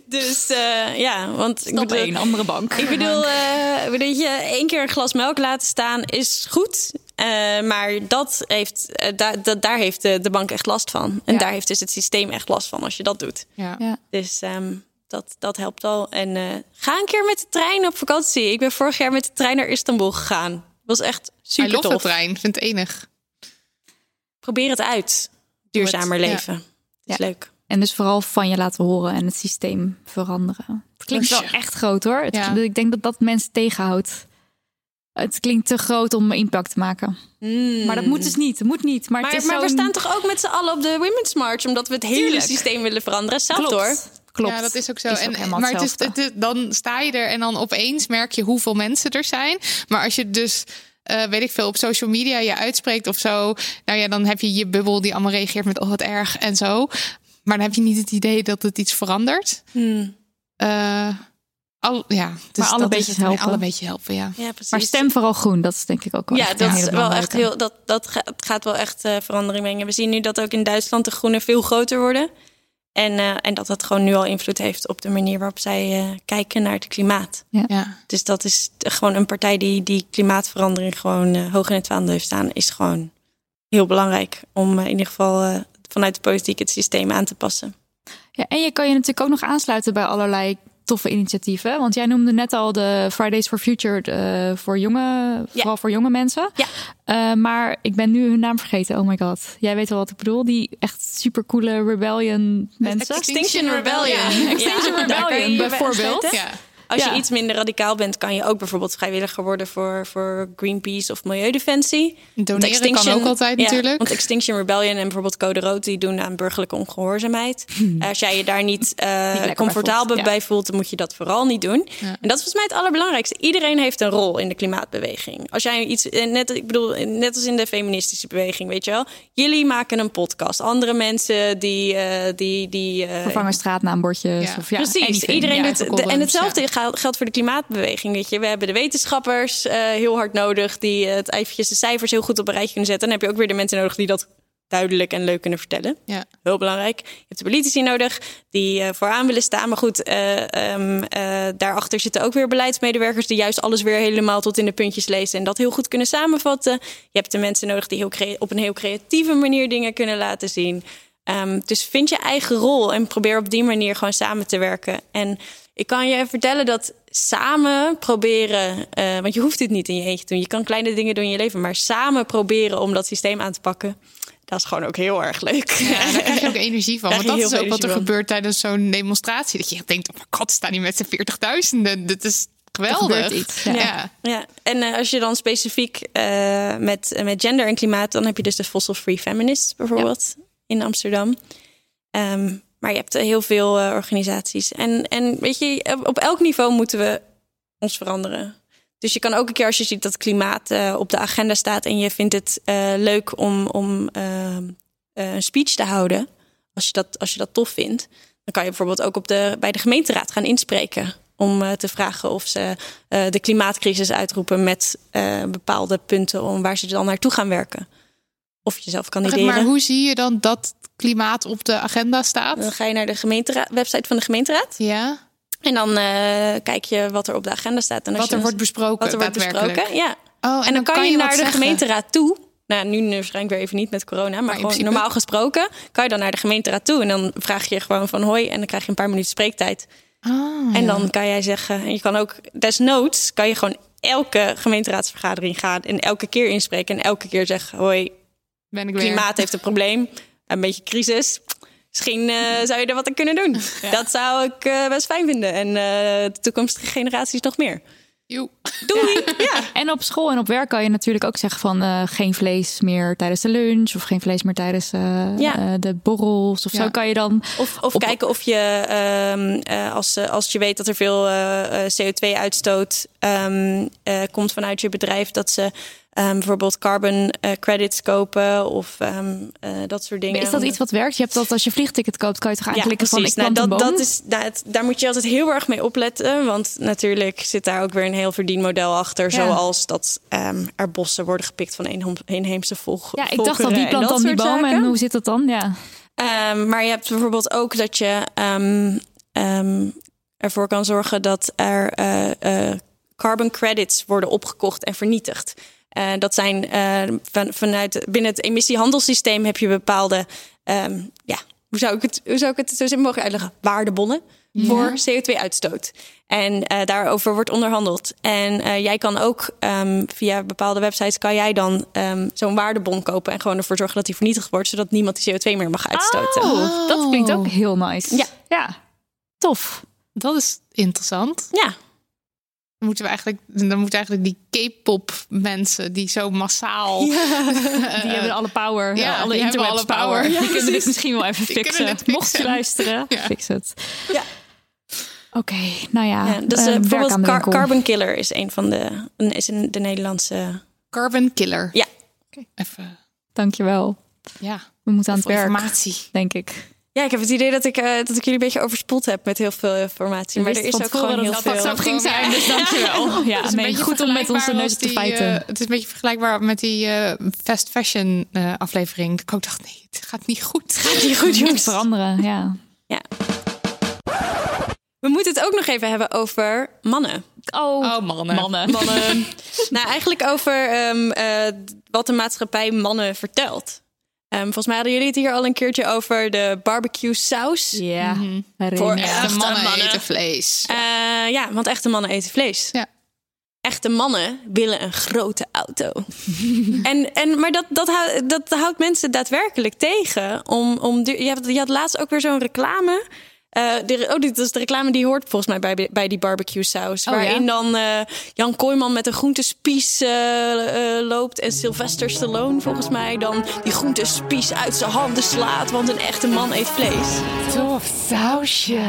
dus eh, ja, want ik Stap bedoel, één, andere bank. ik bedoel, eh, weet je, één keer een glas melk laten staan is goed. Eh, maar dat heeft, daar da- daar heeft de, de bank echt last van. En Ja. daar heeft dus het systeem echt last van als je dat doet. Ja. Ja. Dus ehm, dat, dat helpt al. En eh, ga een keer met de trein op vakantie. Ik ben vorig jaar met de trein naar Istanbul gegaan. Was echt I super love de tof. trein, vind het enig. Probeer het uit. Duurzamer het, leven. Het is Ja. leuk. En dus vooral van je laten horen en het systeem veranderen. Het klinkt wel echt groot hoor. Het- Ja. Ik denk dat dat mensen tegenhoudt. Het klinkt te groot om impact te maken. Maar dat moet dus niet. Het moet niet. Maar, Maar, het is maar we staan toch ook met z'n allen op de Women's March... omdat we het hele Tuurlijk. systeem willen veranderen. Zelf Klopt. hoor. Klopt. Ja, dat is ook zo. Is en, ook maar het is, hetzelfde. het is- dan sta je er en dan opeens merk je hoeveel mensen er zijn. Maar als je dus, eh, weet ik veel, op social media je uitspreekt of zo. Nou ja, dan heb je je bubbel die allemaal reageert met oh wat erg en zo. Maar dan heb je niet het idee dat het iets verandert. Eh, al, ja, dus Maar alle dat is beetjes het. helpen. Alle beetje helpen, ja. Maar stem vooral groen. Dat is denk ik ook wel Ja, echt een dat hele is wel echt heel. Dat, dat gaat wel echt eh, verandering brengen. We zien nu dat ook in Duitsland de groenen veel groter worden. En, eh, en dat dat gewoon nu al invloed heeft op de manier waarop zij eh, kijken naar het klimaat. ja. Dus dat is gewoon een partij die die klimaatverandering gewoon eh, hoog in het vaandel heeft staan, is gewoon heel belangrijk om in ieder geval vanuit de politiek het systeem aan te passen. Ja, en je kan je natuurlijk ook nog aansluiten bij allerlei toffe initiatieven. Want jij noemde net al de Fridays for Future eh, voor jonge, vooral voor jonge mensen. Ja. Eh, maar ik ben nu hun naam vergeten. Oh my god. Jij weet wel wat ik bedoel. Die echt supercoole rebellion mensen. Extinction Rebellion. Extinction Rebellion je bij bijvoorbeeld. ja. Als Ja. je iets minder radicaal bent, kan je ook bijvoorbeeld vrijwilliger worden voor, voor Greenpeace of Milieudefensie. Doneren kan ook altijd ja, natuurlijk. Want Extinction Rebellion en bijvoorbeeld Code Rood... die doen aan burgerlijke ongehoorzaamheid. Eh, Als jij je daar niet, eh, comfortabel bij voelt, ja. bij voelt... dan moet je dat vooral niet doen. En dat is volgens mij het allerbelangrijkste. Iedereen heeft een rol in de klimaatbeweging. Als jij iets, eh, net, ik bedoel, net als in de feministische beweging, weet je wel. Jullie maken een podcast. Andere mensen die... eh, die, die eh, Vervangen straatnaambordjes. Ja. Of, ja, Precies, anything. iedereen Ja. doet. En hetzelfde geldt voor de klimaatbeweging. Weet je, we hebben de wetenschappers eh, heel hard nodig, die eh, het eventjes de cijfers heel goed op een rijtje kunnen zetten. En dan heb je ook weer de mensen nodig die dat duidelijk en leuk kunnen vertellen. Ja. Heel belangrijk. Je hebt de politici nodig die eh, vooraan willen staan. Maar goed, eh, ehm, eh, daarachter zitten ook weer beleidsmedewerkers die juist alles weer helemaal tot in de puntjes lezen en dat heel goed kunnen samenvatten. Je hebt de mensen nodig die heel op een heel creatieve manier dingen kunnen laten zien. Ehm, dus vind je eigen rol en probeer op die manier gewoon samen te werken. En ik kan je vertellen dat samen proberen, eh, want je hoeft het niet in je eentje te doen. Je kan kleine dingen doen in je leven, maar samen proberen om dat systeem aan te pakken, dat is gewoon ook heel erg leuk. Ja, daar krijg je ook energie van. Want dat is ook wat er van. gebeurt tijdens zo'n demonstratie. Dat je denkt, oh mijn god, staan die met z'n 40.000. Dit is geweldig. iets, ja. Ja. Ja, en eh, als je dan specifiek eh, met, met gender en klimaat, dan heb je dus de Fossil Free Feminists bijvoorbeeld in Amsterdam. Ehm, maar je hebt eh, heel veel eh, organisaties. En, en weet je, op- op elk niveau moeten we ons veranderen. Dus je kan ook een keer als je ziet dat klimaat eh, op de agenda staat en je vindt het eh, leuk om, om ehm, eh, een speech te houden, als je, dat, als je dat tof vindt, dan kan je bijvoorbeeld ook op de, bij de gemeenteraad gaan inspreken. Om eh, te vragen of ze eh, de klimaatcrisis uitroepen met eh, bepaalde punten om waar ze dan naartoe gaan werken. Of jezelf kandideren. Maar hoe zie je dan dat klimaat op de agenda staat? Dan ga je naar de gemeenteraad, website van de gemeenteraad. Ja. En dan eh, kijk je wat er op de agenda staat. En Wat er wordt besproken. wat er wordt besproken. Ja. Oh, En, dan, kan je, naar de zeggen. gemeenteraad toe. Nou, nu waarschijnlijk weer even niet met corona, maar, gewoon principe. normaal gesproken kan je dan naar de gemeenteraad toe. En dan vraag je gewoon van hoi en dan krijg je een paar minuten spreektijd. Ah, En ja. dan kan jij zeggen, en je kan ook desnoods, kan je gewoon elke gemeenteraadsvergadering gaan en elke keer inspreken en elke keer zeggen: hoi, ben ik weer. klimaat heeft een probleem, een beetje crisis. Misschien eh, zou je er wat aan kunnen doen. Dat zou ik eh, best fijn vinden. En eh, de toekomstige generaties nog meer. Doei! Ja. En op school en op werk kan je natuurlijk ook zeggen van eh, geen vlees meer tijdens de lunch of geen vlees meer tijdens eh, Ja. eh, de borrels of Ja. zo kan je dan. Of, of Op- kijken of je, ehm, eh, als, als je weet dat er veel eh, eh, CO2-uitstoot ehm, eh, komt vanuit je bedrijf, dat ze ehm, bijvoorbeeld carbon eh, credits kopen of ehm, eh, dat soort dingen. Is dat iets wat werkt? Je hebt dat als je vliegticket koopt, kan je toch Ja, aanklikken van ik. Nou, dat, een boom? dat is, nou, het- daar moet je altijd heel erg mee opletten. Want natuurlijk zit daar ook weer een heel verdienmodel achter. Ja. Zoals dat er bossen worden gepikt van eenhom- inheemse volk. ja, ik dacht al wie plant dan die boom en hoe zit dat dan? Ja. Maar je hebt bijvoorbeeld ook dat je ervoor kan zorgen dat er carbon credits worden opgekocht en vernietigd. Eh, dat zijn eh, van, vanuit binnen het emissiehandelssysteem heb je bepaalde, ehm, ja, hoe zou ik het, hoe zou ik het zo simpel mogelijk uitleggen? Waardebonnen voor CO2-uitstoot. En eh, daarover wordt onderhandeld. En jij kan ook ehm, via bepaalde websites kan jij dan ehm, zo'n waardebon kopen en gewoon ervoor zorgen dat die vernietigd wordt, zodat niemand die CO2 meer mag uitstoten. Oh, dat klinkt ook heel nice. Ja. ja. Tof. Dat is interessant. Ja, moeten we eigenlijk, dan moeten eigenlijk die K-pop mensen die zo massaal. Die hebben alle power. ja, alle die hebben interwebs alle power. power. Ja, die kunnen dit misschien wel even fixen. fixen. Mocht je luisteren, Ja. fix het. Ja. Oké, nou ja. ja dus werk bijvoorbeeld Car-. Carbon Killer is een van de, een- is een, de Nederlandse. Carbon Killer. Ja. Oké, Even. Dankjewel. Ja. We moeten aan het werk, informatie. denk ik. Ja, ik heb het idee dat ik, eh, dat ik jullie een beetje overspoeld heb met heel veel informatie. Maar er is ook gewoon heel dat veel. dat ging Ja. zijn, dus dankjewel. Ja, Het is een nee, beetje goed om met onze neus die, feiten. eh, het is een beetje vergelijkbaar met die eh, fast fashion eh, aflevering. Ik ook dacht, nee, het gaat niet goed. Het gaat niet goed, Moet veranderen, ja. Ja. We moeten het ook nog even hebben over mannen. Oh, Oh, mannen. mannen. Mannen. nou, eigenlijk over ehm, eh, wat de maatschappij mannen vertelt. Ehm, volgens mij hadden jullie het hier al een keertje over de barbecue saus. Ja, Mhm. Voor me. echt De mannen, mannen. eten vlees. Eh, ja, want echte mannen eten vlees. Ja. Echte mannen willen een grote auto. en, en, maar dat, dat, houdt, dat houdt mensen daadwerkelijk tegen. Om, om, je, had, je had laatst ook weer zo'n reclame. Uh, de, oh, dit is de reclame die hoort volgens mij bij, bij die barbecue saus. Oh, waarin ja? dan uh, Jan Kooijman met een groentespies uh, loopt. En Sylvester Stallone volgens mij dan die groentespies uit zijn handen slaat. Want een echte man eet vlees. Tof sausje.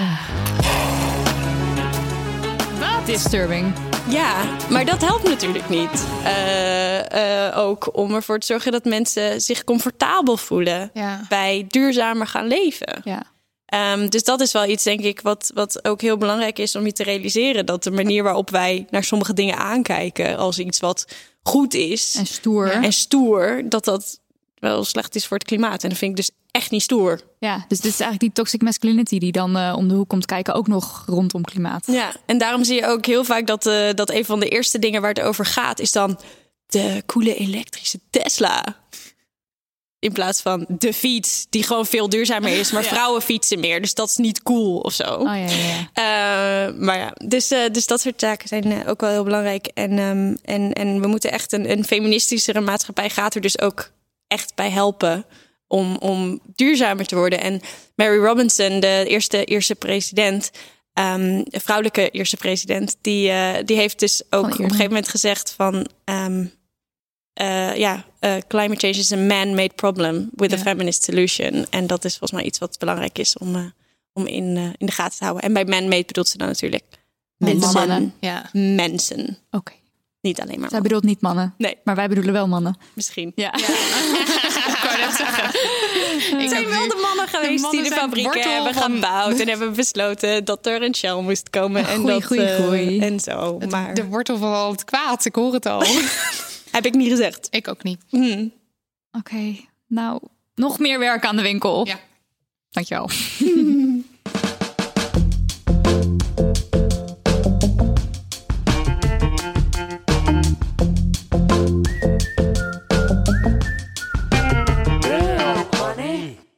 Wat? Disturbing. Ja, maar dat helpt natuurlijk niet. Uh, ook om ervoor te zorgen dat mensen zich comfortabel voelen Ja. bij duurzamer gaan leven. Ja. Um, dus dat is wel iets, denk ik, wat, wat ook heel belangrijk is om je te realiseren. Dat de manier waarop wij naar sommige dingen aankijken als iets wat goed is En stoer. en stoer, dat dat wel slecht is voor het klimaat. En dat vind ik dus echt niet stoer. Ja, dus dit is eigenlijk die toxic masculinity die dan uh, om de hoek komt kijken, ook nog rondom klimaat. Ja, en daarom zie je ook heel vaak dat, uh, dat een van de eerste dingen waar het over gaat, is dan de coole elektrische Tesla. In plaats van de fiets, die gewoon veel duurzamer is. Maar ja. vrouwen fietsen meer, dus dat is niet cool of zo. Oh, ja, ja. Uh, maar ja, dus, uh, dus dat soort zaken zijn uh, ook wel heel belangrijk. En, um, en, en we moeten echt een, een feministischere maatschappij gaat er dus ook echt bij helpen om, om duurzamer te worden. En Mary Robinson, de eerste eerste president, um, de vrouwelijke eerste president, die, die heeft dus ook op een gegeven moment gezegd van um, uh, ja, uh, climate change is a man-made problem with ja. a feminist solution. En dat is volgens mij iets wat belangrijk is om, uh, om in, in de gaten te houden. En bij man-made bedoelt ze dan natuurlijk mensen. Mannen. Ja. Mensen. Oké. Okay. Niet alleen maar. Zij bedoelt niet mannen. Nee. Maar wij bedoelen wel mannen. Misschien. Ja. ja. ik wou net zeggen. Ik zijn wel de mannen geweest de mannen die de fabrieken hebben van... gebouwd. En hebben besloten dat er een Shell moest komen. En goeie, dat, goeie, goeie. En zo. Het, maar... De wortel van al het kwaad, ik hoor het al. Heb ik niet gezegd. Ik ook niet. Hmm. Oké, okay. nou, nog meer werk aan de winkel. Ja. Dankjewel.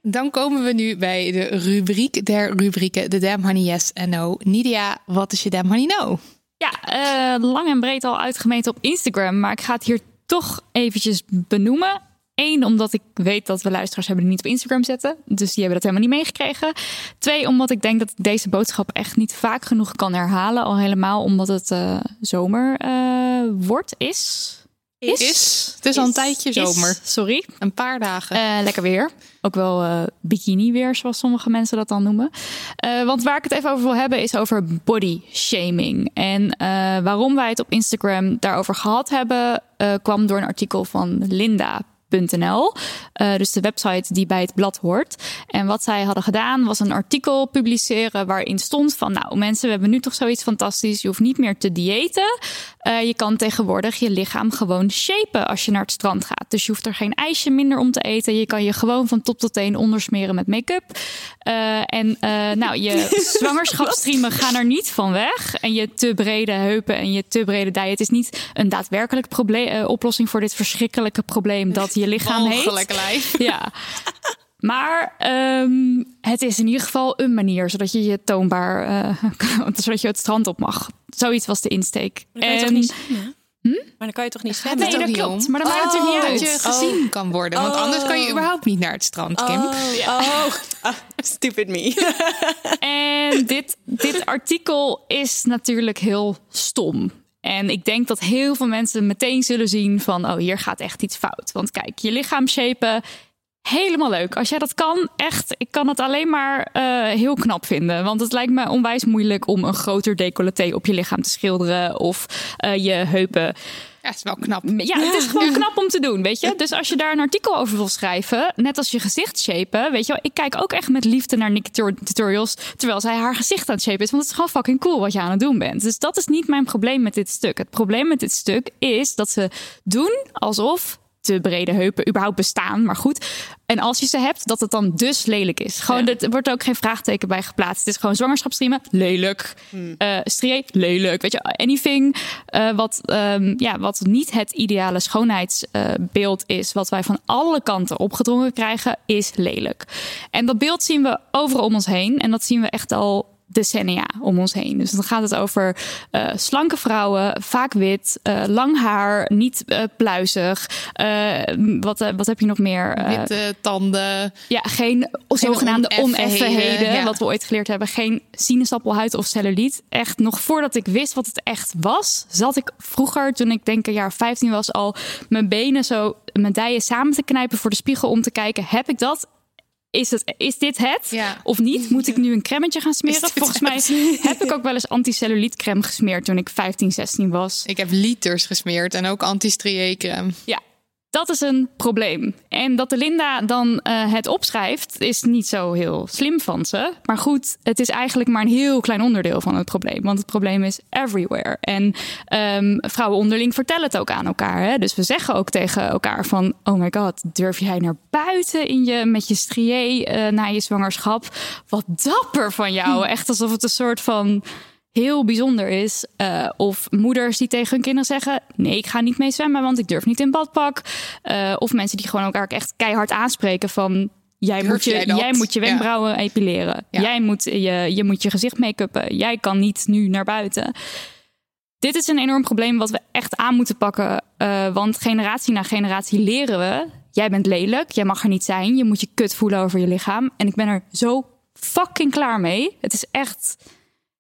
Dan komen we nu bij de rubriek der rubrieken, de Damn Honey Yes en No. Nidia, wat is je Damn Honey No? Ja, uh, lang en breed al uitgemeten op Instagram, maar ik ga het hier toch eventjes benoemen. Eén, omdat ik weet dat we luisteraars hebben die niet op Instagram zetten. Dus die hebben dat helemaal niet meegekregen. Twee, omdat ik denk dat ik deze boodschap echt niet vaak genoeg kan herhalen. Al helemaal omdat het uh, zomer uh, wordt, is. Is. is. Het is al een tijdje zomer. Is, sorry. Een paar dagen. Uh, lekker weer. Ook wel uh, bikini weer, zoals sommige mensen dat dan noemen. Uh, want waar ik het even over wil hebben is over body shaming. En waarom wij het op Instagram daarover gehad hebben, kwam door een artikel van Linda. Uh, dus de website die bij het blad hoort. En wat zij hadden gedaan was een artikel publiceren waarin stond van, nou mensen, we hebben nu toch zoiets fantastisch. Je hoeft niet meer te diëten. Uh, je kan tegenwoordig je lichaam gewoon shapen als je naar het strand gaat. Dus je hoeft er geen ijsje minder om te eten. Je kan je gewoon van top tot teen ondersmeren met make-up. Uh, en nou, je zwangerschapsstriemen gaan er niet van weg. En je te brede heupen en je te brede dij. is niet een daadwerkelijk probleem, oplossing voor dit verschrikkelijke probleem dat je lichaam Mogelijk heet. lijf. Ja. Maar um, het is in ieder geval een manier zodat je je toonbaar, uh, zodat je het strand op mag. Zoiets was de insteek. Maar dan kan je toch niet zwemmen? Hm? Maar dan kan je toch niet zwemmen? Nee, dat niet klopt. om. Maar dan maakt het natuurlijk Oh, niet dat uit. je gezien kan worden. Want Oh. anders kan je überhaupt niet naar het strand, Kim. Oh, oh. Ah, stupid me. En dit, dit artikel is natuurlijk heel stom. En ik denk dat heel veel mensen meteen zullen zien van... oh, hier gaat echt iets fout. Want kijk, je lichaam shapen, helemaal leuk. Als jij dat kan, echt, ik kan het alleen maar uh, heel knap vinden. Want het lijkt me onwijs moeilijk om een groter decolleté op je lichaam te schilderen... of uh, je heupen... Ja, het is wel knap. Ja, het is gewoon knap om te doen, weet je. Dus als je daar een artikel over wil schrijven, net als je gezicht shapen, weet je wel. Ik kijk ook echt met liefde naar Nick tutorials, terwijl zij haar gezicht aan het shapen is. Want het is gewoon fucking cool wat je aan het doen bent. Dus dat is niet mijn probleem met dit stuk. Het probleem met dit stuk is dat ze doen alsof te brede heupen überhaupt bestaan. Maar goed. En als je ze hebt, dat het dan dus lelijk is. Gewoon, Ja. er wordt ook geen vraagteken bij geplaatst. Het is gewoon zwangerschapsstriemen, lelijk. Eh strié, lelijk. Weet je, anything eh, wat, ehm, ja, wat niet het ideale schoonheidsbeeld is... wat wij van alle kanten opgedrongen krijgen, is lelijk. En dat beeld zien we overal om ons heen. En dat zien we echt al decennia om ons heen. Dus dan gaat het over uh, slanke vrouwen, vaak wit, uh, lang haar, niet uh, pluizig. wat, wat heb je nog meer? Witte tanden. Ja, geen, geen zogenaamde oneffenheden. Ja. Wat we ooit geleerd hebben. Geen sinaasappelhuid of celluliet. Echt nog voordat ik wist wat het echt was, zat ik vroeger, toen ik denk een jaar 15 was, al mijn benen zo, mijn dijen samen te knijpen voor de spiegel om te kijken, heb ik dat? Is, het, is dit het ja. of niet? Moet ik nu een cremmetje gaan smeren? Volgens mij heb ik ook wel eens anti-cellulietcrème gesmeerd toen ik 15, 16 was. Ik heb liters gesmeerd en ook anti-strié-crème. Ja, dat is een probleem. En dat de Linda dan uh, het opschrijft, is niet zo heel slim van ze. Maar goed, het is eigenlijk maar een heel klein onderdeel van het probleem. Want het probleem is everywhere. En um, vrouwen onderling vertellen het ook aan elkaar. Hè? Dus we zeggen ook tegen elkaar van... oh my god, durf jij naar buiten in je, met je strié uh, na je zwangerschap? Wat dapper van jou. Echt alsof het een soort van heel bijzonder is. Uh, of moeders die tegen hun kinderen zeggen: Nee, ik ga niet mee zwemmen, want ik durf niet in badpak. Uh, of mensen die gewoon elkaar echt keihard aanspreken van. Jij moet, je, jij, moet je wenkbrauwen ja. epileren. Ja. Jij moet je, je moet je gezicht make-uppen. Jij kan niet nu naar buiten. Dit is een enorm probleem wat we echt aan moeten pakken. Uh, want generatie na generatie leren we: jij bent lelijk, jij mag er niet zijn, je moet je kut voelen over je lichaam. En ik ben er zo fucking klaar mee. Het is echt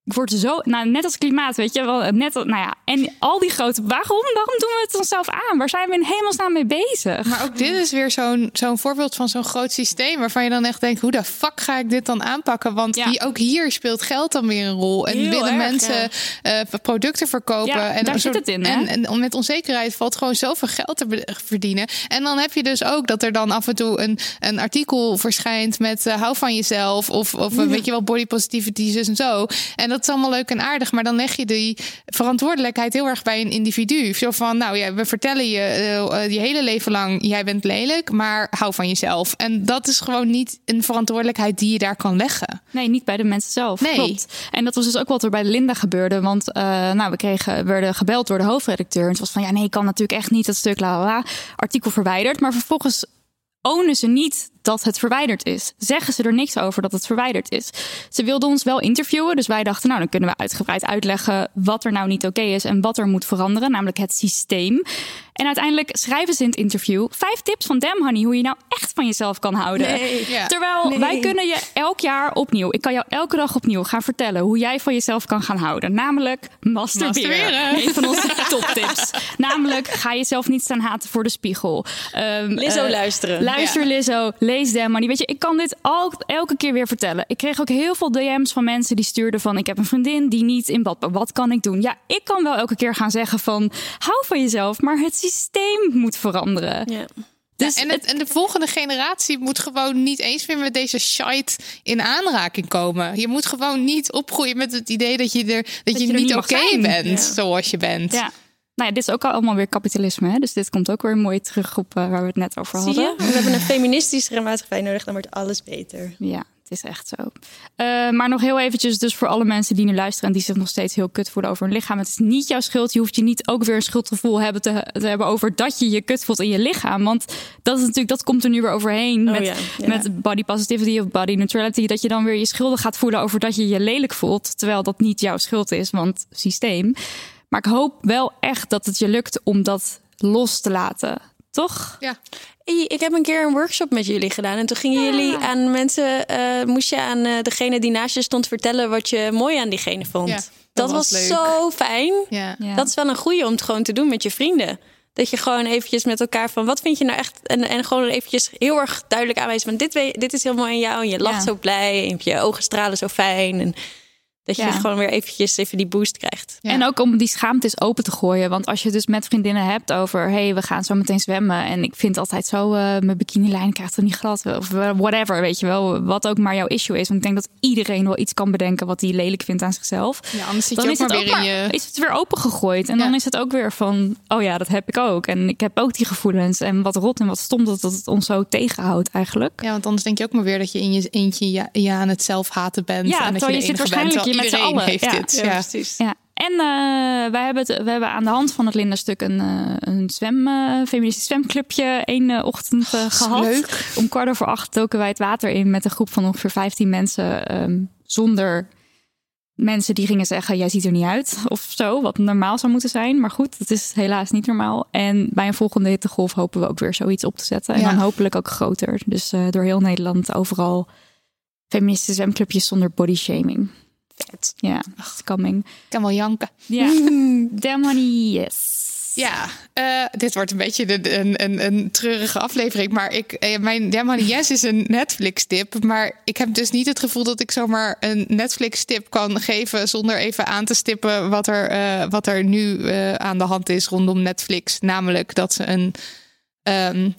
ik word zo, nou, net als klimaat, weet je wel, net, nou ja, en al die grote, waarom, waarom doen we het onszelf aan? Waar zijn we in hemelsnaam mee bezig? Maar ook dit is weer zo'n zo'n voorbeeld van zo'n groot systeem waarvan je dan echt denkt, hoe de fuck ga ik dit dan aanpakken? Want ja. die, ook hier speelt geld dan weer een rol en Heel willen erg, mensen ja. uh, producten verkopen Ja, en daar zit het in, hè? En, en met onzekerheid valt gewoon zoveel geld te verdienen. En dan heb je dus ook dat er dan af en toe een, een artikel verschijnt met eh, hou van jezelf of, of eh, weet je wel body positivity zus en zo. En dat is allemaal leuk en aardig, maar dan leg je die verantwoordelijkheid heel erg bij een individu. Zo van, nou ja, we vertellen je eh, eh, je hele leven lang, jij bent lelijk, maar hou van jezelf. En dat is gewoon niet een verantwoordelijkheid die je daar kan leggen. Nee, niet bij de mensen zelf. Nee. Klopt. En dat was dus ook wat er bij Linda gebeurde. Want uh, nou, we kregen, werden gebeld door de hoofdredacteur. En het was van, ja, nee, ik kan natuurlijk echt niet dat stuk, la, la, la. Artikel verwijderd. Maar vervolgens ownen ze niet dat het verwijderd is. Zeggen ze er niks over dat het verwijderd is. Ze wilden ons wel interviewen, dus wij dachten, nou dan kunnen we uitgebreid uitleggen wat er nou niet oké is en wat er moet veranderen, namelijk het systeem. En uiteindelijk schrijven ze in het interview vijf tips van Dem Honey hoe je nou echt van jezelf kan houden. Nee. Ja. Terwijl Nee. wij kunnen je elk jaar opnieuw, ik kan jou elke dag opnieuw gaan vertellen hoe jij van jezelf kan gaan houden. Namelijk masturberen. Masturberen. Een van onze toptips. Namelijk ga jezelf niet staan haten voor de spiegel. Ehm, Lizzo eh, luisteren. Luister Lizzo, lees Dem Money. Weet je, ik kan dit al, elke keer weer vertellen. Ik kreeg ook heel veel DM's van mensen die stuurden van... ik heb een vriendin die niet in bad... Wat kan ik doen? Ja, ik kan wel elke keer gaan zeggen van... hou van jezelf, maar het systeem moet veranderen. Ja. Dus en, het, en de volgende generatie moet gewoon niet eens meer met deze shite in aanraking komen. Je moet gewoon niet opgroeien met het idee dat je er, dat je, je er niet niet oké bent Ja. zoals je bent. Ja. Nou ja, dit is ook allemaal weer kapitalisme. Hè? Dus dit komt ook weer mooi terug op eh, waar we het net over Zie hadden. je? We hebben een feministischere maatschappij nodig, dan wordt alles beter. Ja, het is echt zo. Eh, maar nog heel eventjes, dus voor alle mensen die nu luisteren en die zich nog steeds heel kut voelen over hun lichaam. Het is niet jouw schuld. Je hoeft je niet ook weer een schuldgevoel hebben te, te hebben over dat je je kut voelt in je lichaam. Want dat is natuurlijk, dat komt er nu weer overheen Oh met, ja, ja. met body positivity of body neutrality. Dat je dan weer je schulden gaat voelen over dat je je lelijk voelt. Terwijl dat niet jouw schuld is, want systeem. Maar ik hoop wel echt dat het je lukt om dat los te laten. Toch? Ja. Ik heb een keer een workshop met jullie gedaan. En toen gingen jullie aan mensen, eh, moest je aan eh, degene die naast je stond vertellen wat je mooi aan diegene vond. Ja, dat, dat was, zo fijn. Ja. Ja. Dat is wel een goeie om het gewoon te doen met je vrienden. Dat je gewoon eventjes met elkaar van wat vind je nou echt. En, en gewoon eventjes heel erg duidelijk aanwijzen van dit, weet- dit is heel mooi aan jou. En je lacht Ja. zo blij. En je ogen stralen zo fijn. En dat je Ja. gewoon weer eventjes even die boost krijgt. Ja. En ook om die schaamte eens open te gooien. Want als je het dus met vriendinnen hebt over... hey, we gaan zo meteen zwemmen... en ik vind altijd zo... eh, mijn bikinilijn krijgt er niet glad. Of whatever, weet je wel. Wat ook maar jouw issue is. Want ik denk dat iedereen wel iets kan bedenken... wat hij lelijk vindt aan zichzelf. Ja, anders zit Dan je ook is maar het weer ook in maar, je... is het weer opengegooid. En Ja. dan is het ook weer van... oh ja, dat heb ik ook. En ik heb ook die gevoelens. En wat rot en wat stom dat, dat het ons zo tegenhoudt eigenlijk. Ja, want anders denk je ook maar weer dat je in je eentje ja, ja aan het zelf haten bent. Ja, en dat je, je zit enige bent, met z'n iedereen allen. heeft Ja. dit. Ja. precies. Ja. En eh, wij, hebben het, we hebben aan de hand van het Linda-stuk een, eh, een zwem, eh, feministisch zwemclubje één ochtend eh, gehad. leuk. Om kwart over acht doken wij het water in met een groep van ongeveer 15 mensen. ehm, zonder mensen die gingen zeggen: Jij ziet er niet uit of zo, wat normaal zou moeten zijn. Maar goed, het is helaas niet normaal. En bij een volgende hittegolf hopen we ook weer zoiets op te zetten. En Ja. dan hopelijk ook groter. Dus eh, door heel Nederland overal feministische zwemclubjes zonder body shaming. Vet. Ja, it's coming. Ik kan wel janken. Ja, damn honey, yes. Ja, eh, dit wordt een beetje een, een, een treurige aflevering. Maar ik, eh, mijn Damn Honey Yes is een Netflix-tip. Maar ik heb dus niet het gevoel dat ik zomaar een Netflix-tip kan geven... zonder even aan te stippen wat er, eh, wat er nu aan de hand is rondom Netflix. Namelijk dat ze een, ehm,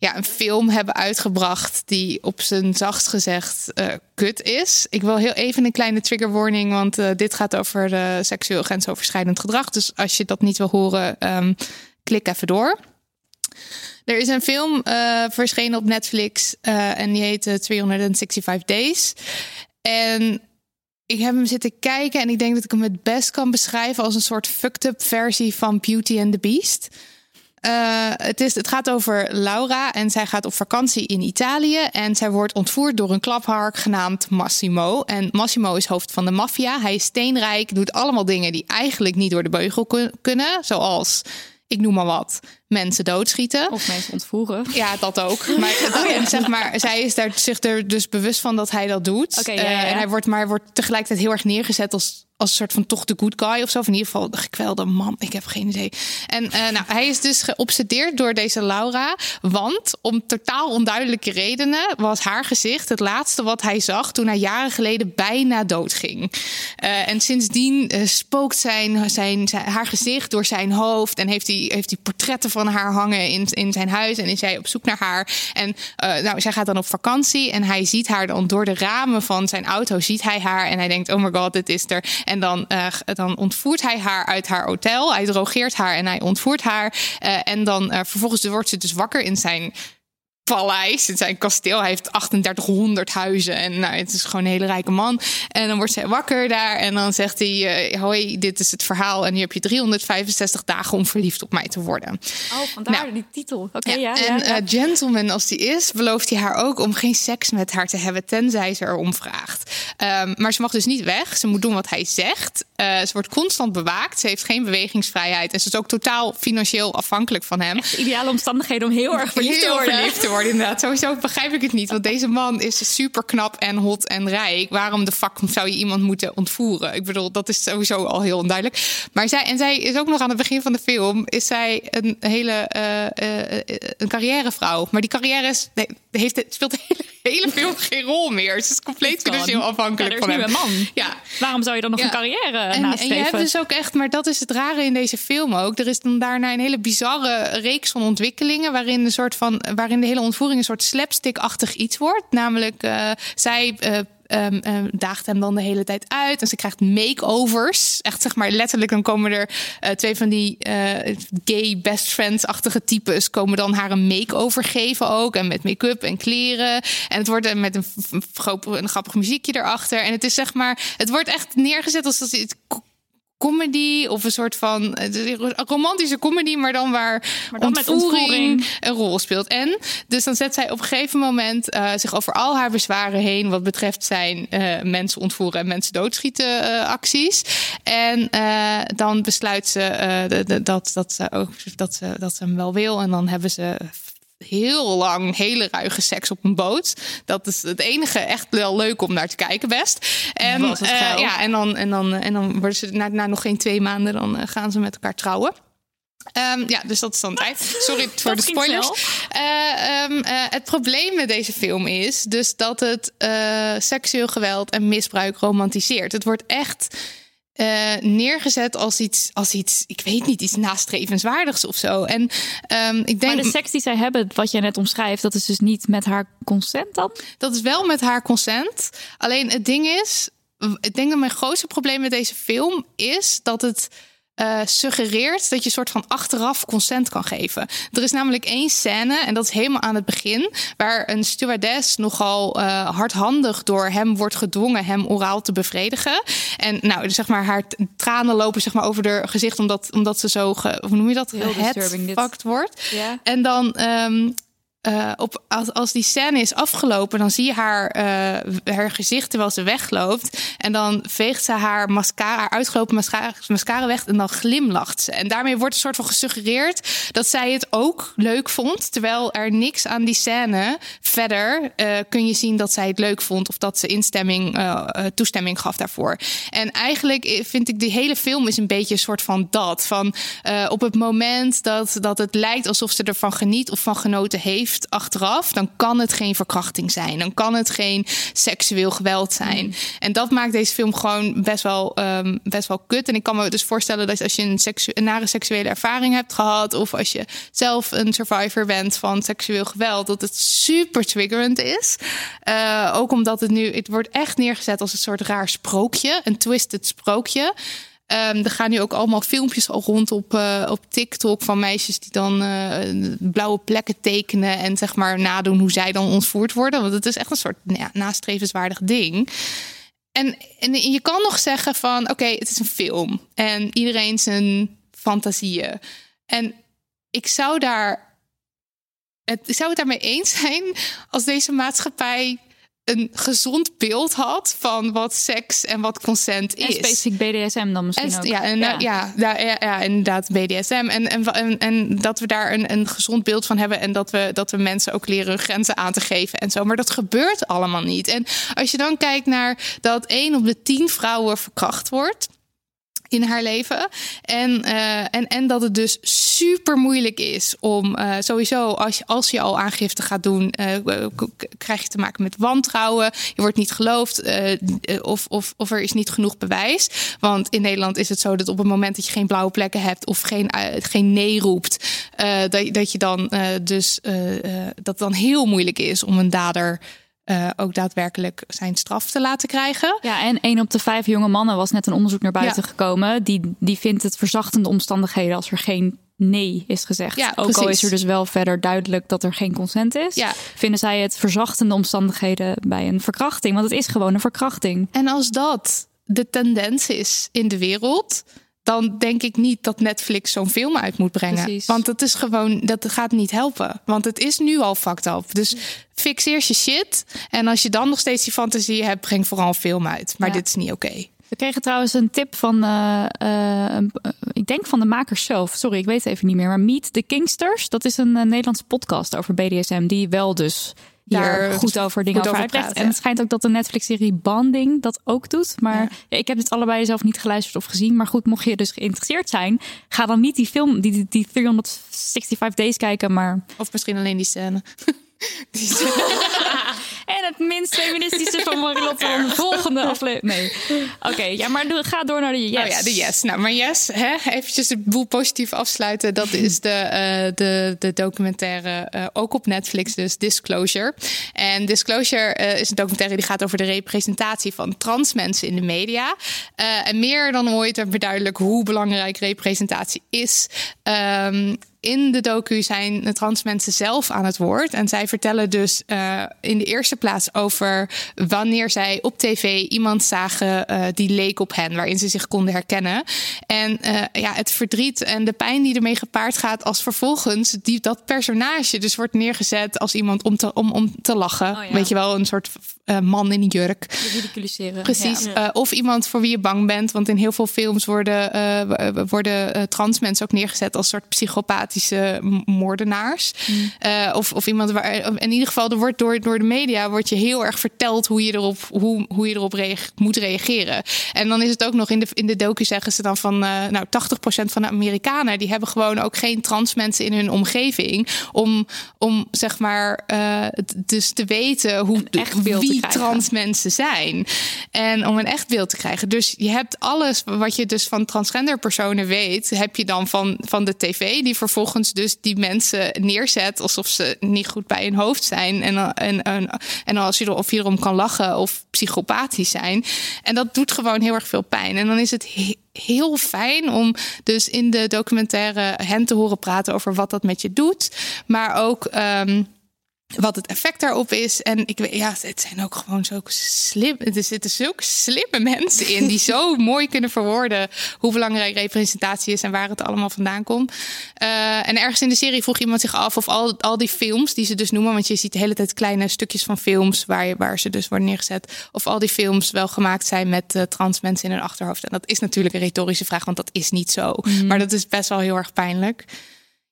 ja, een film hebben uitgebracht... die op zijn zachtst gezegd eh, kut is. Ik wil heel even een kleine trigger warning... want eh, dit gaat over eh, seksueel grensoverschrijdend gedrag. Dus als je dat niet wil horen, ehm, klik even door. Er is een film verschenen op Netflix en die heet eh, 365 Days. En ik heb hem zitten kijken en ik denk dat ik hem het best kan beschrijven als een soort fucked up versie van Beauty and the Beast. Eh, het, is, het gaat over Laura en zij gaat op vakantie in Italië. En zij wordt ontvoerd door een klaphark genaamd Massimo. En Massimo is hoofd van de maffia. Hij is steenrijk, doet allemaal dingen die eigenlijk niet door de beugel kun- kunnen. Zoals, ik noem maar wat, mensen doodschieten. Of mensen ontvoeren. Ja, dat ook. Maar, dat, en zeg maar zij is daar zich er dus bewust van dat hij dat doet. Ja, Eh, ja, en hij wordt, maar hij wordt tegelijkertijd heel erg neergezet als, als een soort van toch de good guy of zo. Of in ieder geval de gekwelde man. Ik heb geen idee. En eh, nou, hij is dus geobsedeerd door deze Laura. Want om totaal onduidelijke redenen was haar gezicht het laatste wat hij zag toen hij jaren geleden bijna doodging. Eh, en sindsdien spookt zijn, zijn, zijn, haar gezicht door zijn hoofd. En heeft hij, heeft hij portretten van haar hangen in, in zijn huis. En is hij op zoek naar haar. En eh, nou, zij gaat dan op vakantie. En hij ziet haar dan door de ramen van zijn auto. Ziet hij haar. En hij denkt: Oh my god, dit is er. En dan, eh, dan ontvoert hij haar uit haar hotel. Hij drogeert haar en hij ontvoert haar. Eh, en dan vervolgens wordt ze dus wakker in zijn paleis, in zijn kasteel. Hij heeft 3800 huizen en nou, het is gewoon een hele rijke man. En dan wordt zij wakker daar en dan zegt hij: eh, Hoi, dit is het verhaal. En hier heb je 365 dagen om verliefd op mij te worden. Oh, vandaar Nou. die titel. Oké, ja. Ja, ja, en ja. eh, gentleman als die is, belooft hij haar ook om geen seks met haar te hebben, tenzij ze erom vraagt. Ehm, maar ze mag dus niet weg. Ze moet doen wat hij zegt. Eh, ze wordt constant bewaakt. Ze heeft geen bewegingsvrijheid. En ze is ook totaal financieel afhankelijk van hem. Ideale omstandigheden om heel erg verliefd te Heel worden. verliefd te worden, inderdaad. Sowieso begrijp ik het niet. Want deze man is super knap en hot en rijk. Waarom de fuck zou je iemand moeten ontvoeren? Ik bedoel, dat is sowieso al heel onduidelijk. Maar zij, en zij is ook nog aan het begin van de film... is zij een hele eh, eh, een carrièrevrouw. Maar die carrière is, heeft, speelt de hele, hele film geen rol meer. Ze is compleet financieel afhankelijk Ja, er van hem. een man. Ja, Waarom zou je dan nog Ja. een carrière en, en nastreven? je hebt dus ook echt, maar dat is het rare in deze film ook. Er is dan daarna een hele bizarre reeks van ontwikkelingen. Waarin, de soort van, waarin de hele ontvoering een soort slapstick-achtig iets wordt. Namelijk, eh, zij. eh, ehm, daagt hem dan de hele tijd uit. En ze krijgt makeovers. Echt zeg maar letterlijk, dan komen er eh, twee van die eh, gay best friends-achtige types... komen dan haar een makeover geven ook. En met make-up en kleren. En het wordt eh, met een, een grappig muziekje erachter. En het is zeg maar... Het wordt echt neergezet als iets comedy of een soort van een romantische comedy, maar dan waar Maar dan met ontvoering, ontvoering. een rol speelt. En dus dan zet zij op een gegeven moment eh, zich over al haar bezwaren heen wat betreft zijn eh, mensen ontvoeren en mensen doodschieten eh, acties. En dan besluit ze dat, dat, ze ook, dat, ze, dat ze hem wel wil. En dan hebben ze heel lang hele ruige seks op een boot. Dat is het enige echt wel leuk om naar te kijken best. En, eh, ja, en, dan, en, dan, en dan worden ze na, na nog geen twee maanden... dan eh, gaan ze met elkaar trouwen. Ehm, ja, dus dat is dan tijd. Sorry voor de spoilers. Eh, ehm, eh, het probleem met deze film is dus dat het eh, seksueel geweld en misbruik romantiseert. Het wordt echt eh, neergezet als iets, als iets, ik weet niet, iets nastrevenswaardigs of zo. En ehm, ik denk Maar de seks die zij hebben, wat jij net omschrijft, dat is dus niet met haar consent dan? dat is wel met haar consent. Alleen het ding is, ik denk dat mijn grootste probleem met deze film is dat het eh, suggereert dat je soort van achteraf consent kan geven. Er is namelijk één scène, en dat is helemaal aan het begin, waar een stewardess nogal eh, hardhandig door hem wordt gedwongen hem oraal te bevredigen. En nou, dus zeg maar, haar tranen lopen zeg maar, over haar gezicht, omdat, omdat ze zo, ge, hoe noem je dat? Heel disturbing, dit. Geheadfucked wordt. En dan, ehm, uh, op, als, als die scène is afgelopen, dan zie je haar, uh, haar gezicht terwijl ze wegloopt. En dan veegt ze haar mascara, haar uitgelopen mascara, mascara weg en dan glimlacht ze. En daarmee wordt een soort van gesuggereerd dat zij het ook leuk vond. Terwijl er niks aan die scène verder uh, kun je zien dat zij het leuk vond of dat ze instemming, toestemming gaf daarvoor. En eigenlijk vind ik die hele film is een beetje een soort van dat. Van op het moment dat, dat het lijkt alsof ze ervan geniet of van genoten heeft achteraf, dan kan het geen verkrachting zijn. Dan kan het geen seksueel geweld zijn. Mm. En dat maakt deze film gewoon best wel, um, best wel kut. En ik kan me dus voorstellen dat als je een, seksu een nare seksuele ervaring hebt gehad, of als je zelf een survivor bent van seksueel geweld, dat het super triggerend is. Uh, ook omdat het nu, het wordt echt neergezet als een soort raar sprookje, een twisted sprookje. Um, er gaan nu ook allemaal filmpjes al rond op, uh, op TikTok van meisjes die dan uh, blauwe plekken tekenen en zeg maar nadoen hoe zij dan ontvoerd worden. Want het is echt een soort ja, nastrevenswaardig ding. En, en je kan nog zeggen van oké, het is een film en iedereen zijn fantasieën. En ik zou daar. Het, ik zou het daarmee eens zijn als deze maatschappij een gezond beeld had van wat seks en wat consent is. En specifiek BDSM dan misschien ook. Ja, en, ja. Ja, ja, ja, inderdaad BDSM. En, en, en, dat we daar een, een gezond beeld van hebben... en dat we, dat we mensen ook leren hun grenzen aan te geven en zo. Maar dat gebeurt allemaal niet. En als je dan kijkt naar dat één op de tien vrouwen verkracht wordt in haar leven. En, uh, en, en dat het dus super moeilijk is om uh, sowieso, als je, als je al aangifte gaat doen, uh, krijg je te maken met wantrouwen. Je wordt niet geloofd of, of, of er is niet genoeg bewijs. Want in Nederland is het zo dat op het moment dat je geen blauwe plekken hebt of geen, geen nee roept, dat, dat je dan dus dat dan heel moeilijk is om een dader uh, ook daadwerkelijk zijn straf te laten krijgen. Ja, en één op de vijf jonge mannen was net een onderzoek naar buiten gekomen. Die, die vindt het verzachtende omstandigheden als er geen nee is gezegd. Ja, ook al is er dus wel verder duidelijk dat er geen consent is. Ja. Vinden zij het verzachtende omstandigheden bij een verkrachting? Want het is gewoon een verkrachting. En als dat de tendens is in de wereld dan denk ik niet dat Netflix zo'n film uit moet brengen. Precies. Want dat is gewoon, dat gaat niet helpen. Want het is nu al fucked up. Dus fixeer je shit. En als je dan nog steeds die fantasie hebt, breng vooral een film uit. Maar dit is niet oké. We kregen trouwens een tip van, uh, uh, ik denk van de makers zelf. Sorry, ik weet het even niet meer. Maar Meet the Kingsters, dat is een Nederlandse podcast over BDSM. Die wel dus daar goed over dingen over uitlegt. En het schijnt ook dat de Netflix-serie Banding dat ook doet. Maar ik heb dit allebei zelf niet geluisterd of gezien. Maar goed, mocht je dus geïnteresseerd zijn, ga dan niet die film, die, die 365 Days kijken, maar... Of misschien alleen die scène. en het minst feministische van Marilotte van de volgende aflevering. Nee. Oké, ja, maar ga door naar de yes. Oh ja, de yes. Nou, maar yes, hè, eventjes de boel positief afsluiten. Dat is de, uh, de, de documentaire, uh, ook op Netflix, dus Disclosure. En Disclosure uh, is een documentaire die gaat over de representatie van trans mensen in de media. en meer dan ooit werd beduidelijk hoe belangrijk representatie is. Um, in de docu zijn de trans mensen zelf aan het woord. En zij vertellen dus uh, in de eerste plaats over wanneer zij op tv iemand zagen uh, die leek op hen, waarin ze zich konden herkennen. En uh, ja, het verdriet en de pijn die ermee gepaard gaat als vervolgens die, dat personage dus wordt neergezet als iemand om te, om, om te lachen. Oh, ja. Weet je wel, een soort man in een jurk. Ridiculiseren. Precies. Ja. of iemand voor wie je bang bent. Want in heel veel films worden, worden trans mensen ook neergezet als soort psychopaat moordenaars. Mm. Of, of iemand waar. In ieder geval, er wordt door, door de media wordt je heel erg verteld hoe je erop, hoe, hoe je erop reage, moet reageren. En dan is het ook nog in de, in de docu zeggen ze dan van uh, nou 80% van de Amerikanen die hebben gewoon ook geen trans mensen in hun omgeving. Om, om zeg maar uh, dus te weten hoe echt wie trans mensen zijn. En om een echt beeld te krijgen. Dus je hebt alles wat je dus van transgender personen weet, heb je dan van, van de tv, die vervolgens vervolgens dus die mensen neerzet alsof ze niet goed bij hun hoofd zijn. En, en, en, en als je er, of je erom kan lachen of psychopathisch zijn. En dat doet gewoon heel erg veel pijn. En dan is het heel fijn om dus in de documentaire hen te horen praten over wat dat met je doet. Maar ook. Um, wat het effect daarop is. En ik weet, ja, het zijn ook gewoon zo slim. Er zitten zulke slimme mensen in die zo mooi kunnen verwoorden hoe belangrijk representatie is en waar het allemaal vandaan komt. Uh, en ergens in de serie vroeg iemand zich af of al, al die films die ze dus noemen, want je ziet de hele tijd kleine stukjes van films waar, je, waar ze dus worden neergezet, of al die films wel gemaakt zijn met uh, trans mensen in hun achterhoofd. En dat is natuurlijk een retorische vraag, want dat is niet zo. Mm. Maar dat is best wel heel erg pijnlijk.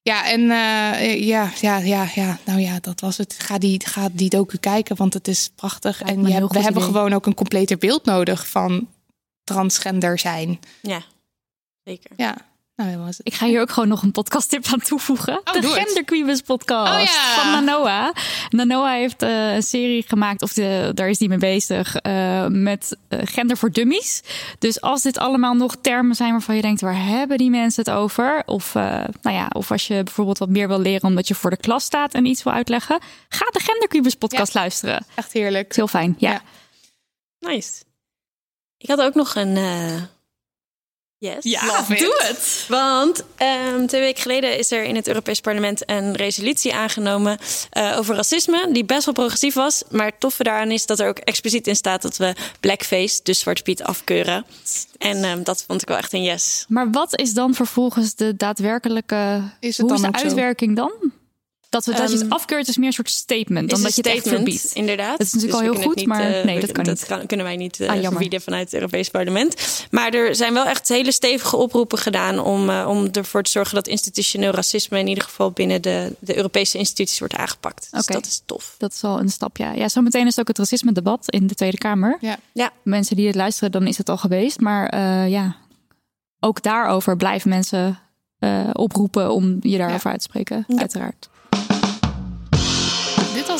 Ja, en uh, ja, ja, ja, ja, nou ja, dat was het. Ga die, ga die docu kijken, want het is prachtig. en je we hebben gewoon ook een completer beeld nodig van transgender zijn. Ja, zeker. Ja. Nou, ik ga hier ook gewoon nog een podcasttip aan toevoegen. Oh, de Genderqueebus podcast oh, ja. van Nanoa. Nanoa heeft uh, een serie gemaakt, of de, daar is die mee bezig, uh, met uh, gender voor dummies. Dus als dit allemaal nog termen zijn waarvan je denkt, waar hebben die mensen het over? Of, nou ja, of als je bijvoorbeeld wat meer wil leren omdat je voor de klas staat en iets wil uitleggen. Ga de Genderqueebus podcast ja. luisteren. Echt heerlijk. heel fijn, ja. ja. Nice. Ik had ook nog een Yes. Ja, doe het. Want um, twee weken geleden is er in het Europees Parlement een resolutie aangenomen uh, over racisme, die best wel progressief was. Maar het toffe daaraan is dat er ook expliciet in staat dat we blackface, dus Zwarte Piet, afkeuren. En um, dat vond ik wel echt een yes. Maar wat is dan vervolgens de daadwerkelijke is het hoe is de uitwerking zo? dan? Dat, we, dat je het ehm, afkeurt is meer een soort statement dan dat je het echt verbiedt. Inderdaad. Dat is natuurlijk dus al heel goed, maar uh, nee, dat kan dat niet. kunnen wij niet uh, verbieden vanuit het Europees Parlement. Maar er zijn wel echt hele stevige oproepen gedaan om, uh, om ervoor te zorgen dat institutioneel racisme in ieder geval binnen de, de Europese instituties wordt aangepakt. Dus dat is tof. Dat is al een stap, ja. Ja, zometeen is het ook het racisme-debat in de Tweede Kamer. Ja. ja. Mensen die het luisteren, dan is het al geweest. Maar ja, ook daarover blijven mensen oproepen om je daarover ja. uit te spreken, uiteraard.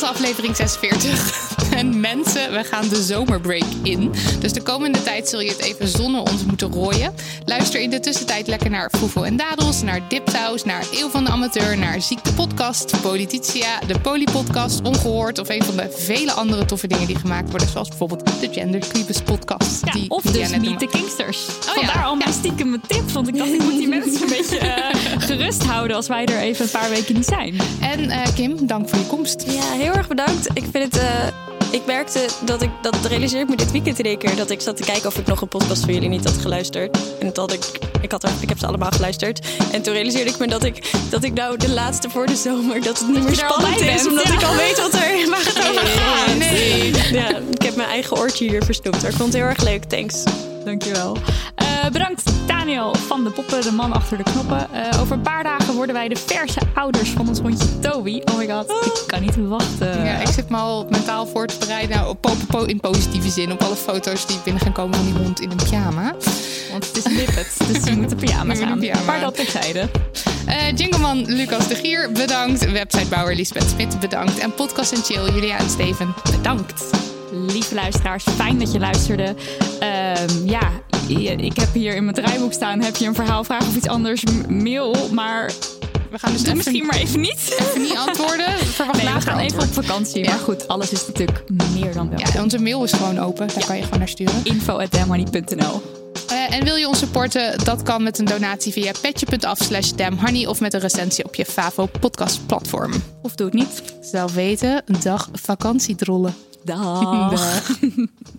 Aflevering 46. En mensen, we gaan de zomerbreak in. Dus de komende tijd zul je het even zonder ons moeten rooien. Luister in de tussentijd lekker naar Foefo en Dadels, naar Dipsaus, naar Eeuw van de Amateur, naar Ziek de Podcast, Polititia, de Polypodcast, Ongehoord of een van de vele andere toffe dingen die gemaakt worden. Zoals bijvoorbeeld de Gender Creepers Podcast. Ja, die, of die dus niet de Kingsters. Oh, Vandaar ja. al mijn stiekem mijn tip. Want ik dacht, ik moet die mensen een beetje uh, gerust houden als wij er even een paar weken niet zijn. En uh, Kim, dank voor je komst. Ja, heel erg bedankt. Ik vind het... Uh ik merkte dat ik, dat realiseerde ik me dit weekend in één keer, dat ik zat te kijken of ik nog een podcast van jullie niet had geluisterd. En dat ik, ik, had er, ik heb ze allemaal geluisterd. En toen realiseerde ik me dat ik, dat ik nou de laatste voor de zomer, dat het niet meer spannend is, omdat ik al weet wat er, waar het over gaat. Nee. Ja, ik heb mijn eigen oortje hier versnoept. Ik vond het heel erg leuk, thanks. Dankjewel. Uh, bedankt Daniel van de Poppen, de man achter de knoppen. Uh, over een paar dagen worden wij de verse ouders van ons hondje Toby. Oh my god, ik kan niet wachten. Ja, ik zit me al mentaal voor te bereiden nou, in positieve zin op alle foto's die binnen gaan komen van die hond in een pyjama. Want het is lippet, dus je moet de pyjama's aan. Pyjama. Maar dat terzijde. Uh, Jingleman Lucas de Gier, bedankt. Websitebouwer Lisbeth Smit, bedankt. En podcast en chill Julia en Steven, bedankt. Lieve luisteraars, fijn dat je luisterde. Uh, ja, ik heb hier in mijn draaiboek staan, heb je een verhaal, vraag of iets anders, mail. Maar we gaan dus misschien maar even niet. Even niet antwoorden. Verwacht nee, we gaan even op vakantie. Maar goed, alles is natuurlijk meer dan wel. Ja, onze mail is gewoon open. Daar kan je gewoon naar sturen. info@damhoney.nl uh, en wil je ons supporten? Dat kan met een donatie via petje.af slash damhoney of met een recensie op je Favo podcast platform. Of doe het niet. Zelf weten, een dag vakantiedrollen. Dag. Dag.